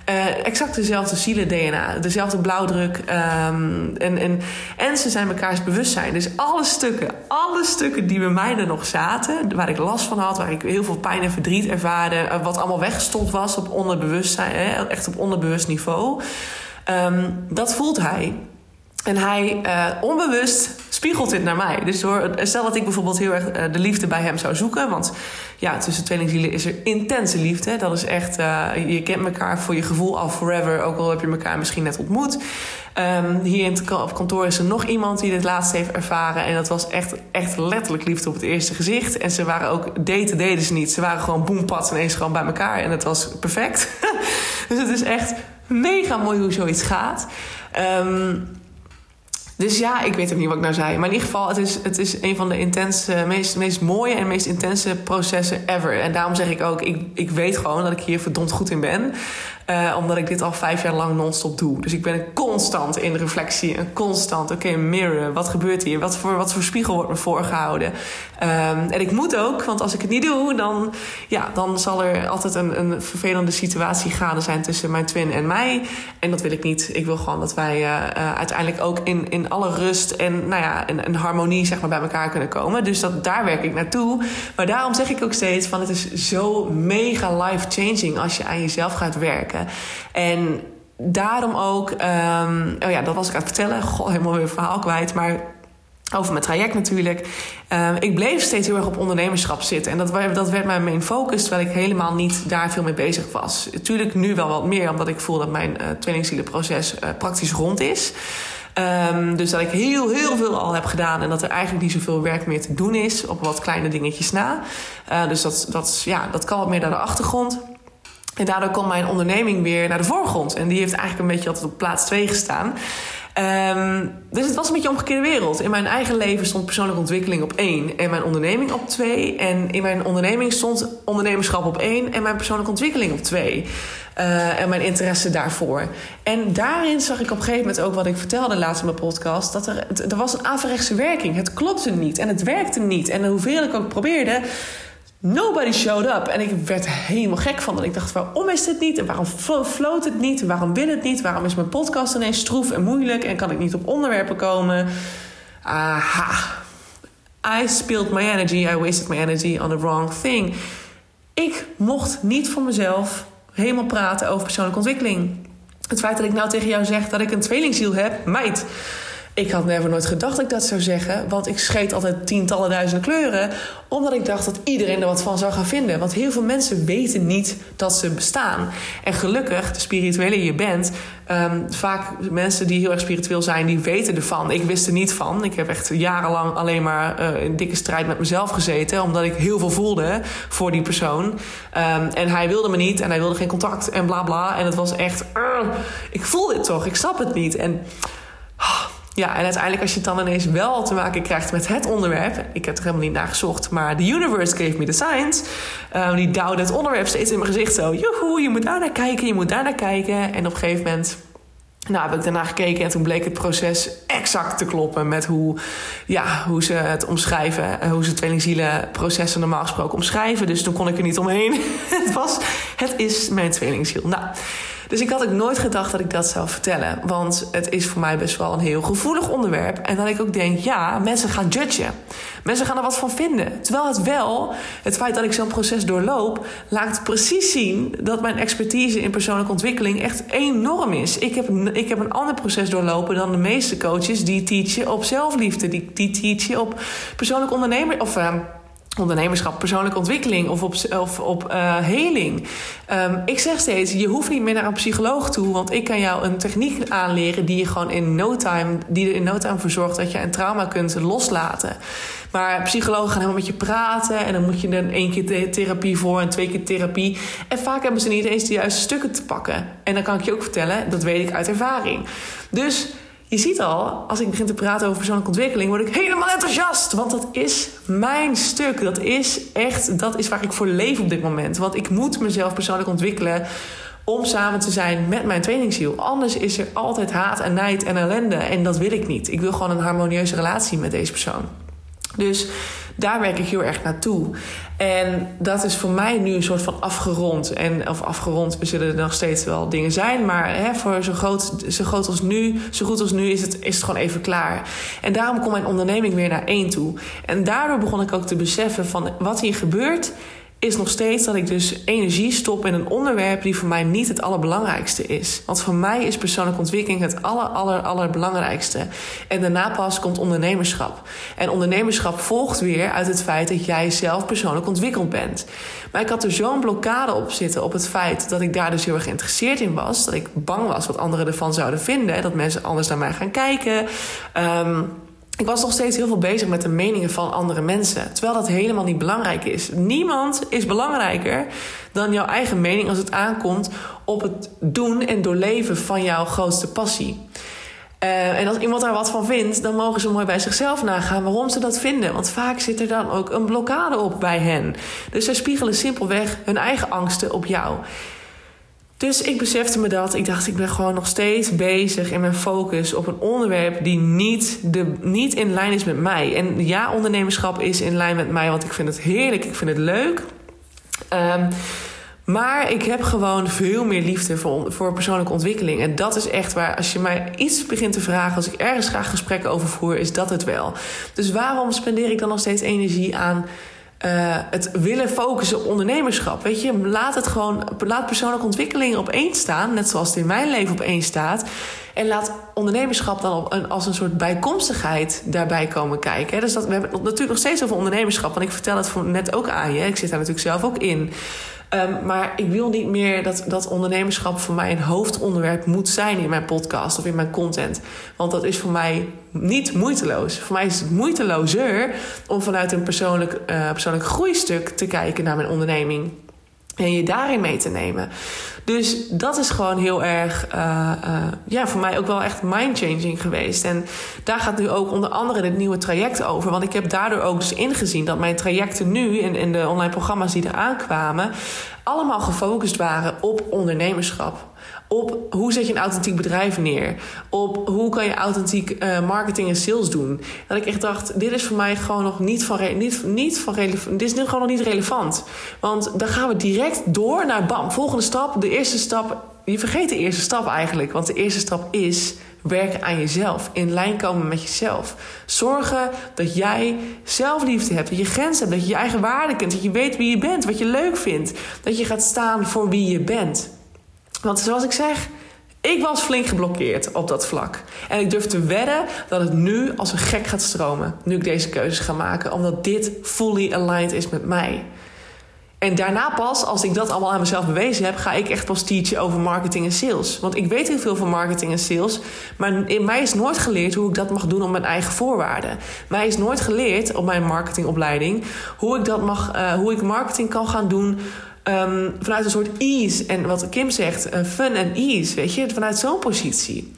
uh, exact dezelfde zielen-DNA, dezelfde blauwdruk. Um, en, en, en ze zijn mekaars bewustzijn. Dus alle stukken, alle stukken die bij mij er nog zaten, waar ik last van had, waar ik heel veel pijn en verdriet ervaarde, uh, wat allemaal weggestopt was op onderbewustzijn, echt op onderbewust niveau, um, dat voelt hij. En hij uh, onbewust spiegelt dit naar mij. Dus door, stel dat ik bijvoorbeeld heel erg uh, de liefde bij hem zou zoeken. Want ja, tussen tweelingzielen is er intense liefde. Dat is echt, uh, je kent elkaar voor je gevoel al forever. Ook al heb je elkaar misschien net ontmoet. Um, hier in het, op kantoor is er nog iemand die dit laatst heeft ervaren. En dat was echt, echt letterlijk liefde op het eerste gezicht. En ze waren ook, daten deden ze niet. Ze waren gewoon boempats ineens gewoon bij elkaar. En het was perfect. (laughs) dus het is echt mega mooi hoe zoiets gaat. Um, dus ja, ik weet ook niet wat ik nou zei. Maar in ieder geval, het is, het is een van de intense, meest, meest mooie en meest intense processen ever. En daarom zeg ik ook, ik, ik weet gewoon dat ik hier verdomd goed in ben. Uh, omdat ik dit al vijf jaar lang non-stop doe. Dus ik ben constant in reflectie. En constant, oké, okay, mirror. Wat gebeurt hier? Wat voor, wat voor spiegel wordt me voorgehouden? Um, en ik moet ook, want als ik het niet doe, dan, ja, dan zal er altijd een, een vervelende situatie gaande zijn tussen mijn twin en mij. En dat wil ik niet. Ik wil gewoon dat wij uh, uh, uiteindelijk ook in, in alle rust en nou ja, een, een harmonie zeg maar, bij elkaar kunnen komen. Dus dat, daar werk ik naartoe. Maar daarom zeg ik ook steeds van het is zo mega life-changing als je aan jezelf gaat werken. En daarom ook, um, oh ja, dat was ik aan het vertellen. Goh, helemaal weer verhaal kwijt. Maar over mijn traject natuurlijk. Um, ik bleef steeds heel erg op ondernemerschap zitten. En dat, dat werd mijn main focus, terwijl ik helemaal niet daar veel mee bezig was. Natuurlijk nu wel wat meer, omdat ik voel dat mijn uh, praktisch rond is. Um, dus dat ik heel, heel veel al heb gedaan en dat er eigenlijk niet zoveel werk meer te doen is op wat kleine dingetjes na. Uh, dus dat, dat, ja, dat kan wat meer naar de achtergrond. En daardoor kwam mijn onderneming weer naar de voorgrond. En die heeft eigenlijk een beetje altijd op plaats 2 gestaan. Um, dus het was een beetje omgekeerde wereld. In mijn eigen leven stond persoonlijke ontwikkeling op één en mijn onderneming op twee. En in mijn onderneming stond ondernemerschap op één en mijn persoonlijke ontwikkeling op twee. Uh, en mijn interesse daarvoor. En daarin zag ik op een gegeven moment ook wat ik vertelde laatst in mijn podcast: dat er, er was een averechtse werking. Het klopte niet en het werkte niet. En hoeveel ik ook probeerde Nobody showed up. En ik werd helemaal gek van. Dat ik dacht, waarom is dit niet? En waarom floot het niet? Waarom wil het niet? Waarom is mijn podcast ineens stroef en moeilijk? En kan ik niet op onderwerpen komen? Aha. I spilled my energy. I wasted my energy on the wrong thing. Ik mocht niet voor mezelf helemaal praten over persoonlijke ontwikkeling. Het feit dat ik nou tegen jou zeg dat ik een tweelingziel heb, meid ik had never nooit gedacht dat ik dat zou zeggen. Want ik scheet altijd tientallen duizenden kleuren. Omdat ik dacht dat iedereen er wat van zou gaan vinden. Want heel veel mensen weten niet dat ze bestaan. En gelukkig, de spirituele je bent. Um, vaak mensen die heel erg spiritueel zijn, die weten ervan. Ik wist er niet van. Ik heb echt jarenlang alleen maar uh, in dikke strijd met mezelf gezeten. Omdat ik heel veel voelde voor die persoon. Um, en hij wilde me niet en hij wilde geen contact en bla bla. En het was echt. Uh, ik voel dit toch, ik snap het niet. En. Ja, en uiteindelijk als je het dan ineens wel te maken krijgt met het onderwerp... ik heb er helemaal niet naar gezocht, maar the universe gave me the signs... Um, die duwde het onderwerp steeds in mijn gezicht zo... joehoe, je moet daar naar kijken, je moet daar naar kijken. En op een gegeven moment... Nou, heb ik daarna gekeken en toen bleek het proces exact te kloppen met hoe, ja, hoe ze het omschrijven. Hoe ze tweelingzielen processen normaal gesproken omschrijven. Dus toen kon ik er niet omheen. (laughs) het was, het is mijn tweelingziel. Nou, dus ik had ook nooit gedacht dat ik dat zou vertellen. Want het is voor mij best wel een heel gevoelig onderwerp. En dat ik ook denk, ja, mensen gaan judgen. Mensen gaan er wat van vinden. Terwijl het wel, het feit dat ik zo'n proces doorloop, laat precies zien dat mijn expertise in persoonlijke ontwikkeling echt enorm is. Ik heb, ik heb een ander proces doorlopen dan de meeste coaches die teachen op zelfliefde. Die, die teachen op persoonlijk ondernemer. Of, uh, ondernemerschap, persoonlijke ontwikkeling of op, of op uh, heling. Um, ik zeg steeds, je hoeft niet meer naar een psycholoog toe, want ik kan jou een techniek aanleren die je gewoon in no time, die er in no time voor zorgt dat je een trauma kunt loslaten. Maar psychologen gaan helemaal met je praten en dan moet je er één keer therapie voor en twee keer therapie. En vaak hebben ze niet eens de juiste stukken te pakken. En dan kan ik je ook vertellen, dat weet ik uit ervaring. Dus je ziet al, als ik begin te praten over persoonlijke ontwikkeling, word ik helemaal enthousiast. Want dat is mijn stuk. Dat is echt, dat is waar ik voor leef op dit moment. Want ik moet mezelf persoonlijk ontwikkelen om samen te zijn met mijn trainingsziel. Anders is er altijd haat en nijd en ellende. En dat wil ik niet. Ik wil gewoon een harmonieuze relatie met deze persoon. Dus daar werk ik heel erg naartoe. En dat is voor mij nu een soort van afgerond. En, of afgerond, we zullen er nog steeds wel dingen zijn. Maar hè, voor zo groot, zo groot als nu, zo goed als nu, is het, is het gewoon even klaar. En daarom komt mijn onderneming weer naar één toe. En daardoor begon ik ook te beseffen van wat hier gebeurt is nog steeds dat ik dus energie stop in een onderwerp die voor mij niet het allerbelangrijkste is. Want voor mij is persoonlijke ontwikkeling het aller, aller, allerbelangrijkste. En daarna pas komt ondernemerschap. En ondernemerschap volgt weer uit het feit dat jij zelf persoonlijk ontwikkeld bent. Maar ik had er zo'n blokkade op zitten op het feit dat ik daar dus heel erg geïnteresseerd in was. Dat ik bang was wat anderen ervan zouden vinden. Dat mensen anders naar mij gaan kijken. Um, ik was nog steeds heel veel bezig met de meningen van andere mensen. Terwijl dat helemaal niet belangrijk is. Niemand is belangrijker dan jouw eigen mening als het aankomt op het doen en doorleven van jouw grootste passie. Uh, en als iemand daar wat van vindt, dan mogen ze mooi bij zichzelf nagaan waarom ze dat vinden. Want vaak zit er dan ook een blokkade op bij hen. Dus zij spiegelen simpelweg hun eigen angsten op jou. Dus ik besefte me dat. Ik dacht, ik ben gewoon nog steeds bezig in mijn focus op een onderwerp die niet, de, niet in lijn is met mij. En ja, ondernemerschap is in lijn met mij, want ik vind het heerlijk, ik vind het leuk. Um, maar ik heb gewoon veel meer liefde voor, voor persoonlijke ontwikkeling. En dat is echt waar, als je mij iets begint te vragen, als ik ergens graag gesprekken over voer, is dat het wel. Dus waarom spendeer ik dan nog steeds energie aan uh, het willen focussen op ondernemerschap. Weet je, laat het gewoon, laat persoonlijke ontwikkeling op één staan, net zoals het in mijn leven op één staat. En laat ondernemerschap dan als een soort bijkomstigheid daarbij komen kijken. Dus dat, we hebben natuurlijk nog steeds over ondernemerschap, want ik vertel het net ook aan je. Ik zit daar natuurlijk zelf ook in. Um, maar ik wil niet meer dat, dat ondernemerschap voor mij een hoofdonderwerp moet zijn in mijn podcast of in mijn content. Want dat is voor mij niet moeiteloos. Voor mij is het moeitelozer om vanuit een persoonlijk, uh, persoonlijk groeistuk te kijken naar mijn onderneming. En je daarin mee te nemen. Dus dat is gewoon heel erg, uh, uh, ja, voor mij ook wel echt mind-changing geweest. En daar gaat nu ook onder andere dit nieuwe traject over. Want ik heb daardoor ook dus ingezien dat mijn trajecten nu in, in de online programma's die eraan kwamen, allemaal gefocust waren op ondernemerschap op hoe zet je een authentiek bedrijf neer. Op hoe kan je authentiek uh, marketing en sales doen. Dat ik echt dacht, dit is voor mij gewoon nog niet van, niet, niet van relevant. Dit is gewoon nog niet relevant. Want dan gaan we direct door naar bam. Volgende stap, de eerste stap. Je vergeet de eerste stap eigenlijk. Want de eerste stap is werken aan jezelf. In lijn komen met jezelf. Zorgen dat jij zelfliefde hebt. Dat je grenzen hebt. Dat je je eigen waarde kent. Dat je weet wie je bent. Wat je leuk vindt. Dat je gaat staan voor wie je bent. Want zoals ik zeg, ik was flink geblokkeerd op dat vlak. En ik durf te wedden dat het nu als een gek gaat stromen. Nu ik deze keuzes ga maken. Omdat dit fully aligned is met mij. En daarna pas, als ik dat allemaal aan mezelf bewezen heb, ga ik echt pas teachen over marketing en sales. Want ik weet heel veel van marketing en sales, maar in mij is nooit geleerd hoe ik dat mag doen op mijn eigen voorwaarden. Mij is nooit geleerd op mijn marketingopleiding hoe ik dat mag, uh, hoe ik marketing kan gaan doen Um, vanuit een soort ease. En wat Kim zegt, uh, fun en ease, weet je, vanuit zo'n positie.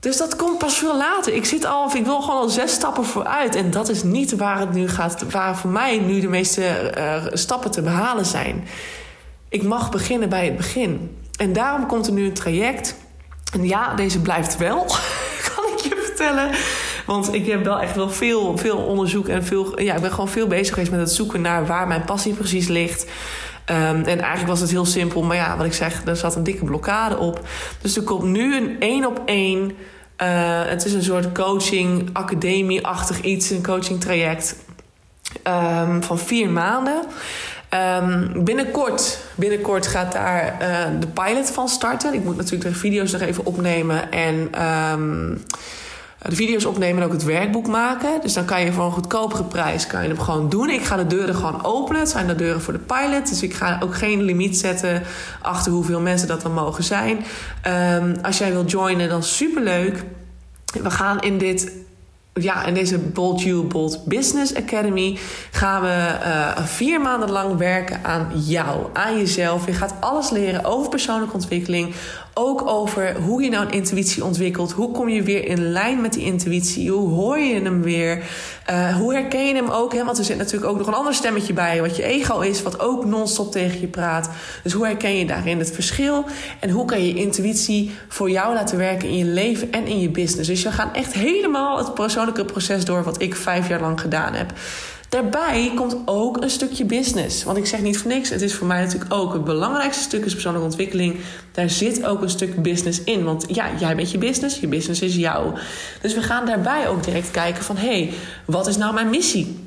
Dus dat komt pas veel later. Ik zit al, of ik wil gewoon al zes stappen vooruit. En dat is niet waar het nu gaat, waar voor mij nu de meeste uh, stappen te behalen zijn. Ik mag beginnen bij het begin. En daarom komt er nu een traject. En ja, deze blijft wel, (laughs) kan ik je vertellen. Want ik heb wel echt wel veel, veel onderzoek en veel. Ja, ik ben gewoon veel bezig geweest met het zoeken naar waar mijn passie precies ligt. Um, en eigenlijk was het heel simpel, maar ja, wat ik zeg, er zat een dikke blokkade op. Dus er komt nu een één op één. Uh, het is een soort coaching, academie-achtig iets, een coaching traject um, van vier maanden. Um, binnenkort, binnenkort gaat daar uh, de pilot van starten. Ik moet natuurlijk de video's nog even opnemen en de video's opnemen en ook het werkboek maken. Dus dan kan je voor een goedkopere prijs kan je hem gewoon doen. Ik ga de deuren gewoon openen. Het zijn de deuren voor de pilot. Dus ik ga ook geen limiet zetten achter hoeveel mensen dat dan mogen zijn. Um, als jij wilt joinen, dan superleuk. We gaan in dit ja, in deze Bold You Bold Business Academy gaan we uh, vier maanden lang werken aan jou, aan jezelf. Je gaat alles leren over persoonlijke ontwikkeling. Ook over hoe je nou een intuïtie ontwikkelt. Hoe kom je weer in lijn met die intuïtie? Hoe hoor je hem weer? Uh, hoe herken je hem ook? Hè? Want er zit natuurlijk ook nog een ander stemmetje bij, wat je ego is, wat ook non-stop tegen je praat. Dus hoe herken je daarin het verschil? En hoe kan je intuïtie voor jou laten werken in je leven en in je business? Dus je gaat echt helemaal het persoonlijke proces door, wat ik vijf jaar lang gedaan heb. Daarbij komt ook een stukje business. Want ik zeg niet voor niks. Het is voor mij natuurlijk ook het belangrijkste stuk is persoonlijke ontwikkeling. Daar zit ook een stuk business in. Want ja, jij bent je business. Je business is jou. Dus we gaan daarbij ook direct kijken van... hé, hey, wat is nou mijn missie?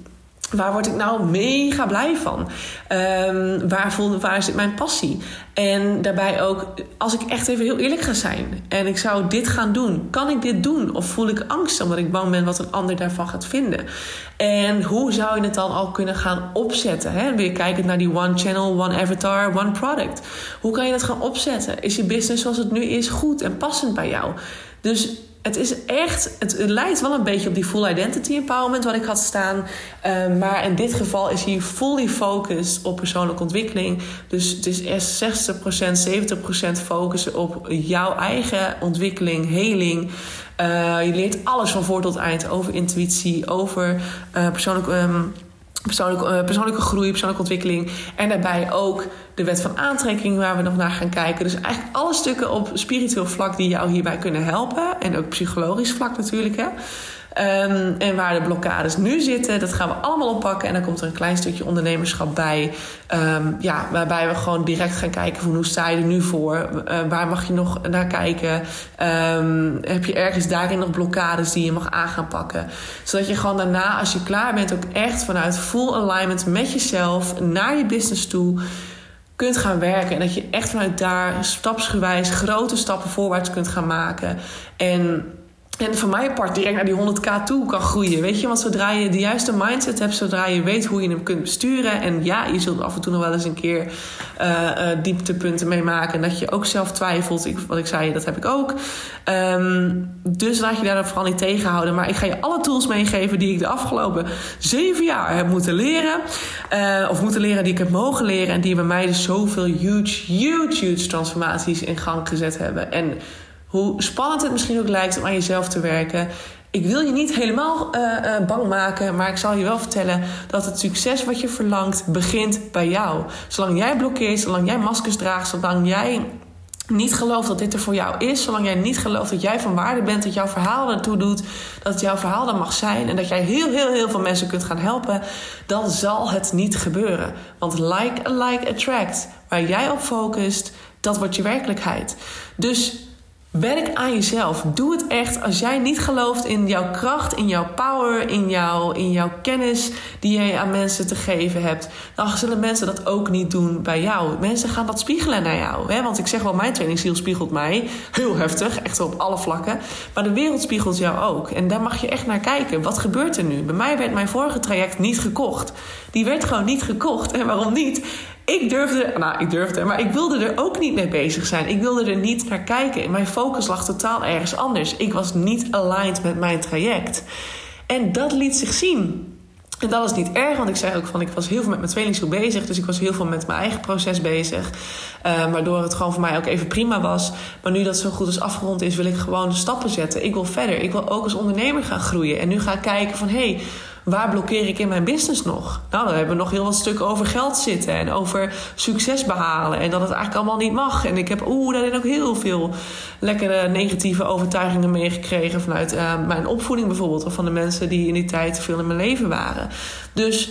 Waar word ik nou mega blij van? Um, waar, voel, waar zit mijn passie? En daarbij ook, als ik echt even heel eerlijk ga zijn en ik zou dit gaan doen, kan ik dit doen? Of voel ik angst omdat ik bang ben wat een ander daarvan gaat vinden? En hoe zou je het dan al kunnen gaan opzetten? Hè? Weer kijkend naar die one channel, one avatar, one product. Hoe kan je dat gaan opzetten? Is je business zoals het nu is goed en passend bij jou? Dus het is echt, het, lijkt wel een beetje op die full identity empowerment wat ik had staan. Ehm, maar in dit geval is hij fully focused op persoonlijke ontwikkeling. Dus het is eerst 60%, 70% focussen op jouw eigen ontwikkeling, heling. Uh, je leert alles van voor tot eind over intuïtie, over uh, persoonlijke. Um, persoonlijke, uh, persoonlijke groei, persoonlijke ontwikkeling. En daarbij ook de wet van aantrekking waar we nog naar gaan kijken. Dus eigenlijk alle stukken op spiritueel vlak die jou hierbij kunnen helpen. En ook psychologisch vlak natuurlijk. Hè. Um, en waar de blokkades nu zitten, dat gaan we allemaal oppakken. En dan komt er een klein stukje ondernemerschap bij. Um, ja, waarbij we gewoon direct gaan kijken van hoe sta je er nu voor? Uh, waar mag je nog naar kijken? Um, heb je ergens daarin nog blokkades die je mag aan gaan pakken? Zodat je gewoon daarna, als je klaar bent, ook echt vanuit full alignment met jezelf naar je business toe kunt gaan werken. En dat je echt vanuit daar stapsgewijs grote stappen voorwaarts kunt gaan maken. En en voor mijn part direct naar die 100k toe kan groeien. Weet je, want zodra je de juiste mindset hebt, zodra je weet hoe je hem kunt besturen. En ja, je zult af en toe nog wel eens een keer uh, uh, dieptepunten meemaken. En dat je ook zelf twijfelt. Ik, wat ik zei, dat heb ik ook. Um, dus laat je daar vooral niet tegenhouden. Maar ik ga je alle tools meegeven die ik de afgelopen zeven jaar heb moeten leren. Uh, of moeten leren, die ik heb mogen leren. En die bij mij dus zoveel huge, huge, huge transformaties in gang gezet hebben. En hoe spannend het misschien ook lijkt om aan jezelf te werken. Ik wil je niet helemaal uh, uh, bang maken, maar ik zal je wel vertellen dat het succes wat je verlangt begint bij jou. Zolang jij blokkeert, zolang jij maskers draagt, zolang jij niet gelooft dat dit er voor jou is, zolang jij niet gelooft dat jij van waarde bent, dat jouw verhaal ertoe doet, dat jouw verhaal dan mag zijn en dat jij heel, heel, heel veel mensen kunt gaan helpen, dan zal het niet gebeuren. Want like a like attract. Waar jij op focust, dat wordt je werkelijkheid. Dus Werk aan jezelf. Doe het echt. Als jij niet gelooft in jouw kracht, in jouw power, in, jouw, in jouw kennis die jij aan mensen te geven hebt, dan zullen mensen dat ook niet doen bij jou. Mensen gaan dat spiegelen naar jou. Hè? Want ik zeg wel, mijn trainingsziel spiegelt mij heel heftig, echt op alle vlakken. Maar de wereld spiegelt jou ook. En daar mag je echt naar kijken. Wat gebeurt er nu? Bij mij werd mijn vorige traject niet gekocht. Die werd gewoon niet gekocht. En waarom niet? Ik durfde, nou ik durfde, maar ik wilde er ook niet mee bezig zijn. Ik wilde er niet naar kijken. Mijn focus lag totaal ergens anders. Ik was niet aligned met mijn traject. En dat liet zich zien. En dat is niet erg, want ik zei ook van ik was heel veel met mijn tweelingziel bezig. Dus ik was heel veel met mijn eigen proces bezig. Uh, waardoor het gewoon voor mij ook even prima was. Maar nu dat zo goed is afgerond is, wil ik gewoon stappen zetten. Ik wil verder. Ik wil ook als ondernemer gaan groeien. En nu ga ik kijken van hé, hey, waar blokkeer ik in mijn business nog? Nou, dan hebben we nog heel wat stukken over geld zitten en over succes behalen en dat het eigenlijk allemaal niet mag. En ik heb, oeh, daarin ook heel veel lekkere negatieve overtuigingen meegekregen vanuit uh, mijn opvoeding bijvoorbeeld, of van de mensen die in die tijd veel in mijn leven waren. Dus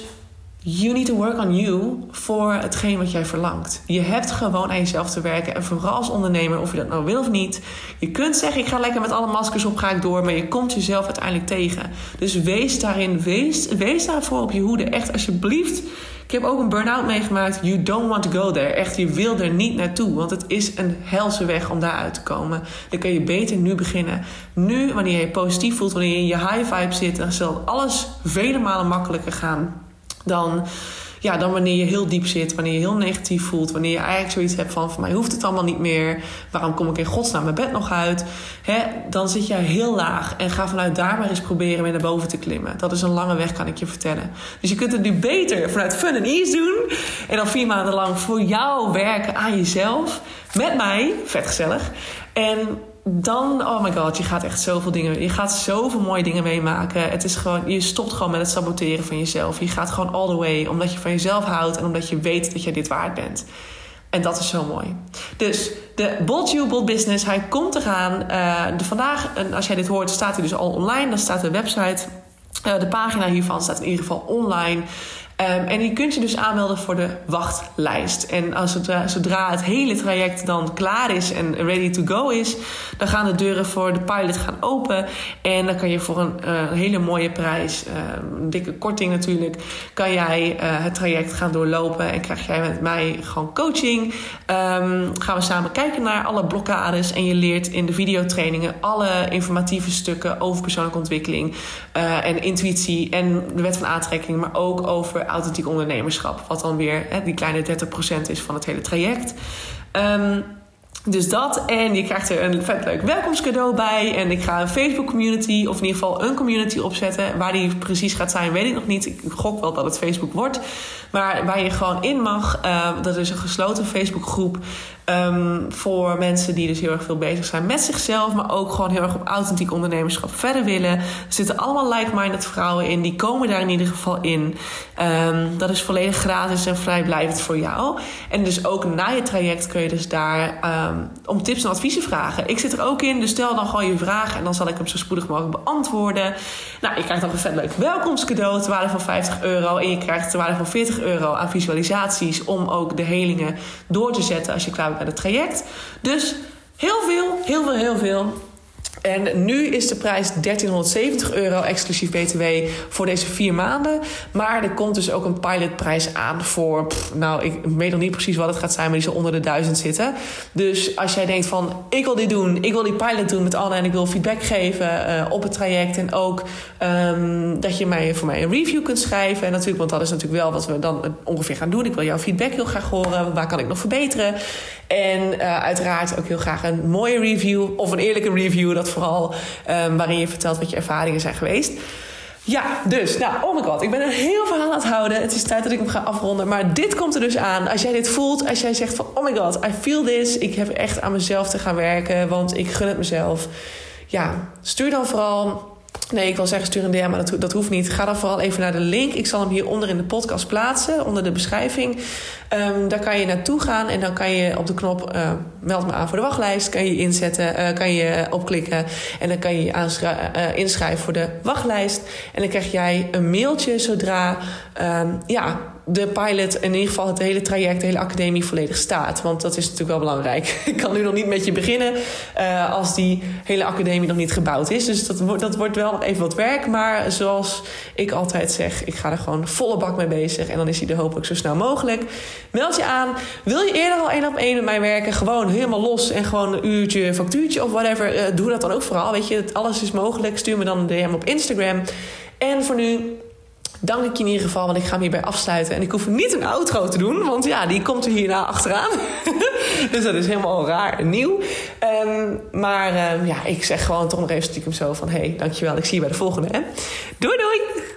You need to work on you voor hetgeen wat jij verlangt. Je hebt gewoon aan jezelf te werken. En vooral als ondernemer, of je dat nou wil of niet. Je kunt zeggen, ik ga lekker met alle maskers op, ga ik door. Maar je komt jezelf uiteindelijk tegen. Dus wees daarin, wees, wees daarvoor op je hoede. Echt, alsjeblieft. Ik heb ook een burn-out meegemaakt. You don't want to go there. Echt, je wil er niet naartoe. Want het is een helse weg om daaruit te komen. Dan kun je beter nu beginnen. Nu, wanneer je positief voelt, wanneer je in je high vibe zit... dan zal alles vele malen makkelijker gaan dan, ja, dan wanneer je heel diep zit, wanneer je heel negatief voelt, wanneer je eigenlijk zoiets hebt van: van mij hoeft het allemaal niet meer, waarom kom ik in godsnaam mijn bed nog uit? Hè, dan zit jij heel laag en ga vanuit daar maar eens proberen weer naar boven te klimmen. Dat is een lange weg, kan ik je vertellen. Dus je kunt het nu beter vanuit fun en ease doen en dan vier maanden lang voor jou werken aan jezelf met mij, vet gezellig. En dan, oh my god, je gaat echt zoveel dingen, je gaat zoveel mooie dingen meemaken. Het is gewoon, je stopt gewoon met het saboteren van jezelf. Je gaat gewoon all the way, omdat je van jezelf houdt en omdat je weet dat je dit waard bent. En dat is zo mooi. Dus de Bold You Bold Business, hij komt eraan. Uh, vandaag, en als jij dit hoort, staat hij dus al online. Dan staat de website, uh, de pagina hiervan staat in ieder geval online. Um, en je kunt je dus aanmelden voor de wachtlijst. En als het, uh, zodra het hele traject dan klaar is en ready to go is, dan gaan de deuren voor de pilot gaan open. En dan kan je voor een uh, hele mooie prijs, uh, een dikke korting natuurlijk, kan jij het traject gaan doorlopen. En krijg jij met mij gewoon coaching. Um, gaan we samen kijken naar alle blokkades. En je leert in de videotrainingen alle informatieve stukken over persoonlijke ontwikkeling en intuïtie en de wet van aantrekking, maar ook over authentiek ondernemerschap. Wat dan weer hè, die kleine 30% is van het hele traject. Um, dus dat. En je krijgt er een vet leuk welkomstcadeau bij. En ik ga een Facebook community, of in ieder geval een community opzetten. Waar die precies gaat zijn, weet ik nog niet. Ik gok wel dat het Facebook wordt. Maar waar je gewoon in mag. Uh, dat is een gesloten Facebookgroep. Um, voor mensen die dus heel erg veel bezig zijn met zichzelf. Maar ook gewoon heel erg op authentiek ondernemerschap verder willen. Er zitten allemaal like-minded vrouwen in. Die komen daar in ieder geval in. Um, dat is volledig gratis en vrijblijvend voor jou. En dus ook na je traject kun je dus daar um, om tips en adviezen vragen. Ik zit er ook in. Dus stel dan gewoon je vraag. En dan zal ik hem zo spoedig mogelijk beantwoorden. Nou, je krijgt ook een vet leuk welkomstcadeau. Ter waarde van 50 euro. En je krijgt ter waarde van 40 euro aan visualisaties. Om ook de helingen door te zetten als je klaar bent bij het traject. Dus heel veel, heel veel, heel veel. En nu is de prijs 1370 euro exclusief BTW voor deze vier maanden. Maar er komt dus ook een pilotprijs aan voor. nou, ik weet nog niet precies wat het gaat zijn, maar die zal onder de 1000 zitten. Dus als jij denkt van: ik wil dit doen, ik wil die pilot doen met Anne en ik wil feedback geven uh, op het traject. En ook um, dat je mij, voor mij een review kunt schrijven. En natuurlijk, want dat is natuurlijk wel wat we dan ongeveer gaan doen. Ik wil jouw feedback heel graag horen. Waar kan ik nog verbeteren? En uh, uiteraard ook heel graag een mooie review of een eerlijke review. Dat vooral um, waarin je vertelt wat je ervaringen zijn geweest. Ja, dus, nou, oh my god, ik ben een heel verhaal aan het houden. Het is tijd dat ik hem ga afronden. Maar dit komt er dus aan. Als jij dit voelt, als jij zegt van, oh my god, I feel this. Ik heb echt aan mezelf te gaan werken, want ik gun het mezelf. Ja, stuur dan vooral Nee, ik wil zeggen stuur een DM, maar dat, dat hoeft niet. Ga dan vooral even naar de link. Ik zal hem hieronder in de podcast plaatsen, onder de beschrijving. Um, daar kan je naartoe gaan en dan kan je op de knop uh, meld me aan voor de wachtlijst. Kan je inzetten, uh, kan je opklikken en dan kan je je uh, inschrijven voor de wachtlijst. En dan krijg jij een mailtje zodra um, ja, de pilot, in ieder geval het hele traject, de hele academie volledig staat. Want dat is natuurlijk wel belangrijk. (laughs) Ik kan nu nog niet met je beginnen uh, als die hele academie nog niet gebouwd is. Dus dat, dat wordt wel even wat werk. Maar zoals ik altijd zeg, ik ga er gewoon volle bak mee bezig. En dan is hij er hopelijk zo snel mogelijk. Meld je aan. Wil je eerder al één op één met mij werken? Gewoon helemaal los en gewoon een uurtje, factuurtje of whatever. Uh, doe dat dan ook vooral. Weet je, alles is mogelijk. Stuur me dan een DM op Instagram. En voor nu dank ik je in ieder geval, want ik ga hem hierbij afsluiten. En ik hoef niet een outro te doen, want ja, die komt er hierna achteraan. (laughs) dus dat is helemaal raar en nieuw. Um, maar um, ja, ik zeg gewoon toch nog even stiekem zo van... hey, dankjewel, ik zie je bij de volgende. Hè? Doei doei!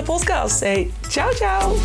de podcast. Say ciao, ciao!